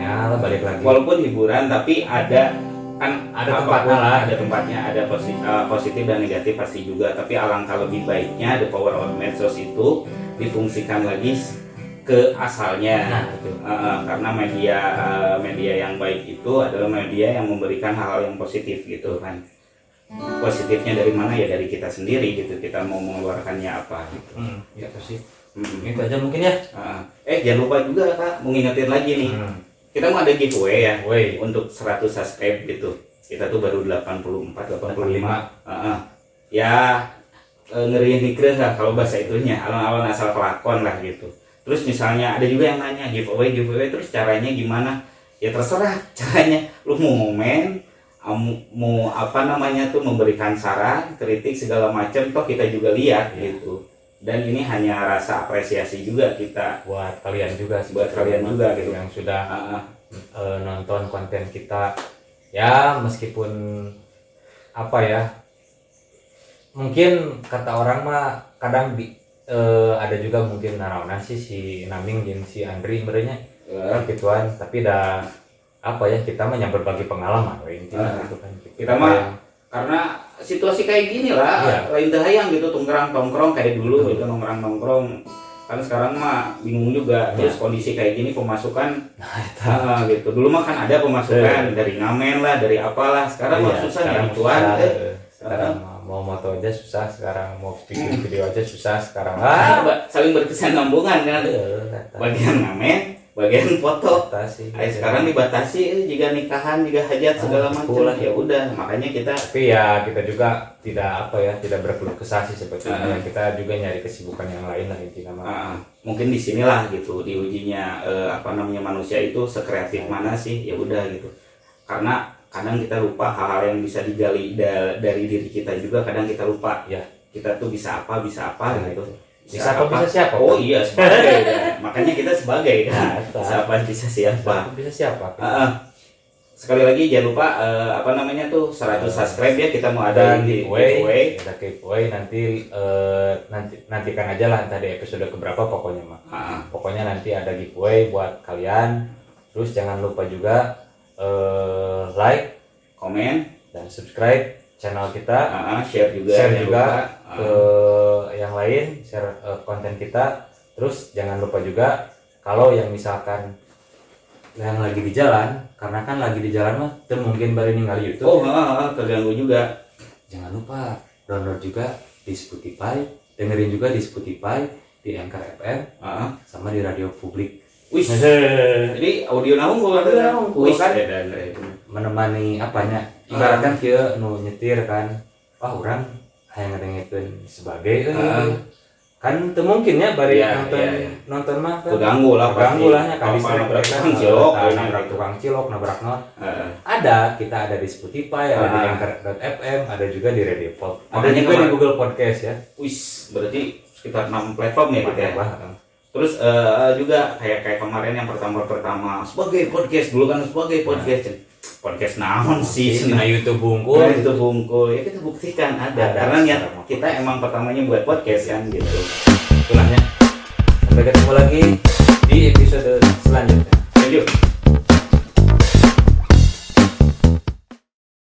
Ya balik lagi. Walaupun hiburan tapi ada kan Ada tempatnya lah. ada tempatnya ada positif, positif dan negatif pasti juga. Tapi alangkah lebih baiknya the power of medsos itu difungsikan lagi ke asalnya. Nah Uh, karena media uh, media yang baik itu adalah media yang memberikan hal-hal yang positif gitu kan. Positifnya dari mana? Ya dari kita sendiri gitu kita mau mengeluarkannya apa gitu. Hmm, itu sih. Mm. itu aja mungkin ya. Uh, eh jangan lupa juga kak mau ngingetin lagi nih. Hmm. Kita mau ada giveaway ya. Woi, untuk 100 subscribe gitu. Kita tuh baru 84 85 85 Heeh. ya eh, ngeri mikir lah kalau bahasa itunya alon-alon asal kelakon lah gitu. Terus misalnya ada juga yang nanya giveaway giveaway terus caranya gimana? Ya terserah caranya. Lu mau ngomen mau apa namanya tuh memberikan saran kritik segala macam toh kita juga lihat Ya. gitu dan ini hanya rasa apresiasi juga kita buat kalian juga sih Buat kalian juga, gitu. yang sudah Heeh. eh, nonton konten kita ya meskipun apa ya mungkin kata orang mah kadang di eh, ada juga mungkin naraonan sih si Naming dan si Andri merenya Eh, gituan tapi dah apa ya kita mah yang berbagi pengalaman intinya Ah. gitu kan Kita mah karena situasi kayak gini lah Iya. lain dahayang gitu tongkrong tongkrong kayak dulu Betul. gitu nongkrong nongkrong kan sekarang mah bingung juga Iya. terus kondisi kayak gini pemasukan nah, ah, gitu dulu mah kan ada pemasukan Iya. dari ngamen lah dari apalah sekarang mah Iya, susah sekarang susah, eh. sekarang mau moto aja susah sekarang mau bikin video aja susah sekarang Ah, saling berkesinambungan kan eh, eta. bagian ngamen bagian foto Eta sih. Eh, sekarang dibatasi jika nikahan jika hajat segala Ah, macam betul lah. ya udah makanya kita tapi ya kita juga tidak apa ya tidak berkeluh kesah sih sebetulnya Ah. kita juga nyari kesibukan yang lain lah intinya Ah, mungkin di sinilah gitu diujinya eh, apa namanya manusia itu sekreatif mana sih ya udah gitu karena kadang kita lupa hal-hal yang bisa digali da- dari diri kita juga kadang kita lupa Ya. kita tuh bisa apa bisa apa Nah, gitu itu. Bisa apa bisa siapa? Oh iya sebagai. Ya. makanya kita sebagai. Kan Nah, eta. bisa apa bisa siapa? Bisa- siapa? Ah, ah. sekali lagi jangan lupa eh, apa namanya tuh 100 subscribe ya. Kita mau ada giveaway, giveaway. Ada giveaway nanti eh, nanti nantikan aja lah tadi episode keberapa pokoknya mah Ah, ah. pokoknya nanti ada giveaway buat kalian. Terus jangan lupa juga eh, like komen. dan subscribe channel kita. Ah, share juga Share juga. lupa. Ke yang lain share eh, konten kita. Terus jangan lupa juga kalau yang misalkan yang lagi di jalan karena kan lagi di jalan mah itu mungkin baru ninggal YouTube oh ah, ah, keganggu juga. Jangan lupa download juga di Spotify dengerin juga di Spotify di Anchor FM Ah, sama di radio publik. Wih, jadi audio naung Audio naung, Wih, kan? edan, edan. menemani apanya? Ibaratkan kia nu nyetir kan. Wah orang hayang ngedengekeun sebagai euy kan itu mungkin ya bari Iya, nonton iya, iya. nonton mah kan Terganggu lah terganggu lah ya kan nabrak mereka, tukang cilok nabrak tukang cilok nabrak Heeh. ada kita ada di Spotify ada di Ah. Anchor.fm ada juga di Radio Pop ada juga di Google Podcast ya Wis, berarti sekitar 6 platform ya gitu ya. Terus eh, juga kayak kayak kemarin yang pertama-pertama sebagai podcast dulu kan sebagai podcast podcast naon sih nah YouTube bungkul. Nah, YouTube bungkul. Ya kita buktikan ada, nah, karena niat kita emang pertamanya buat podcast kan gitu. Itulahnya sampai ketemu lagi di episode selanjutnya. Lanjut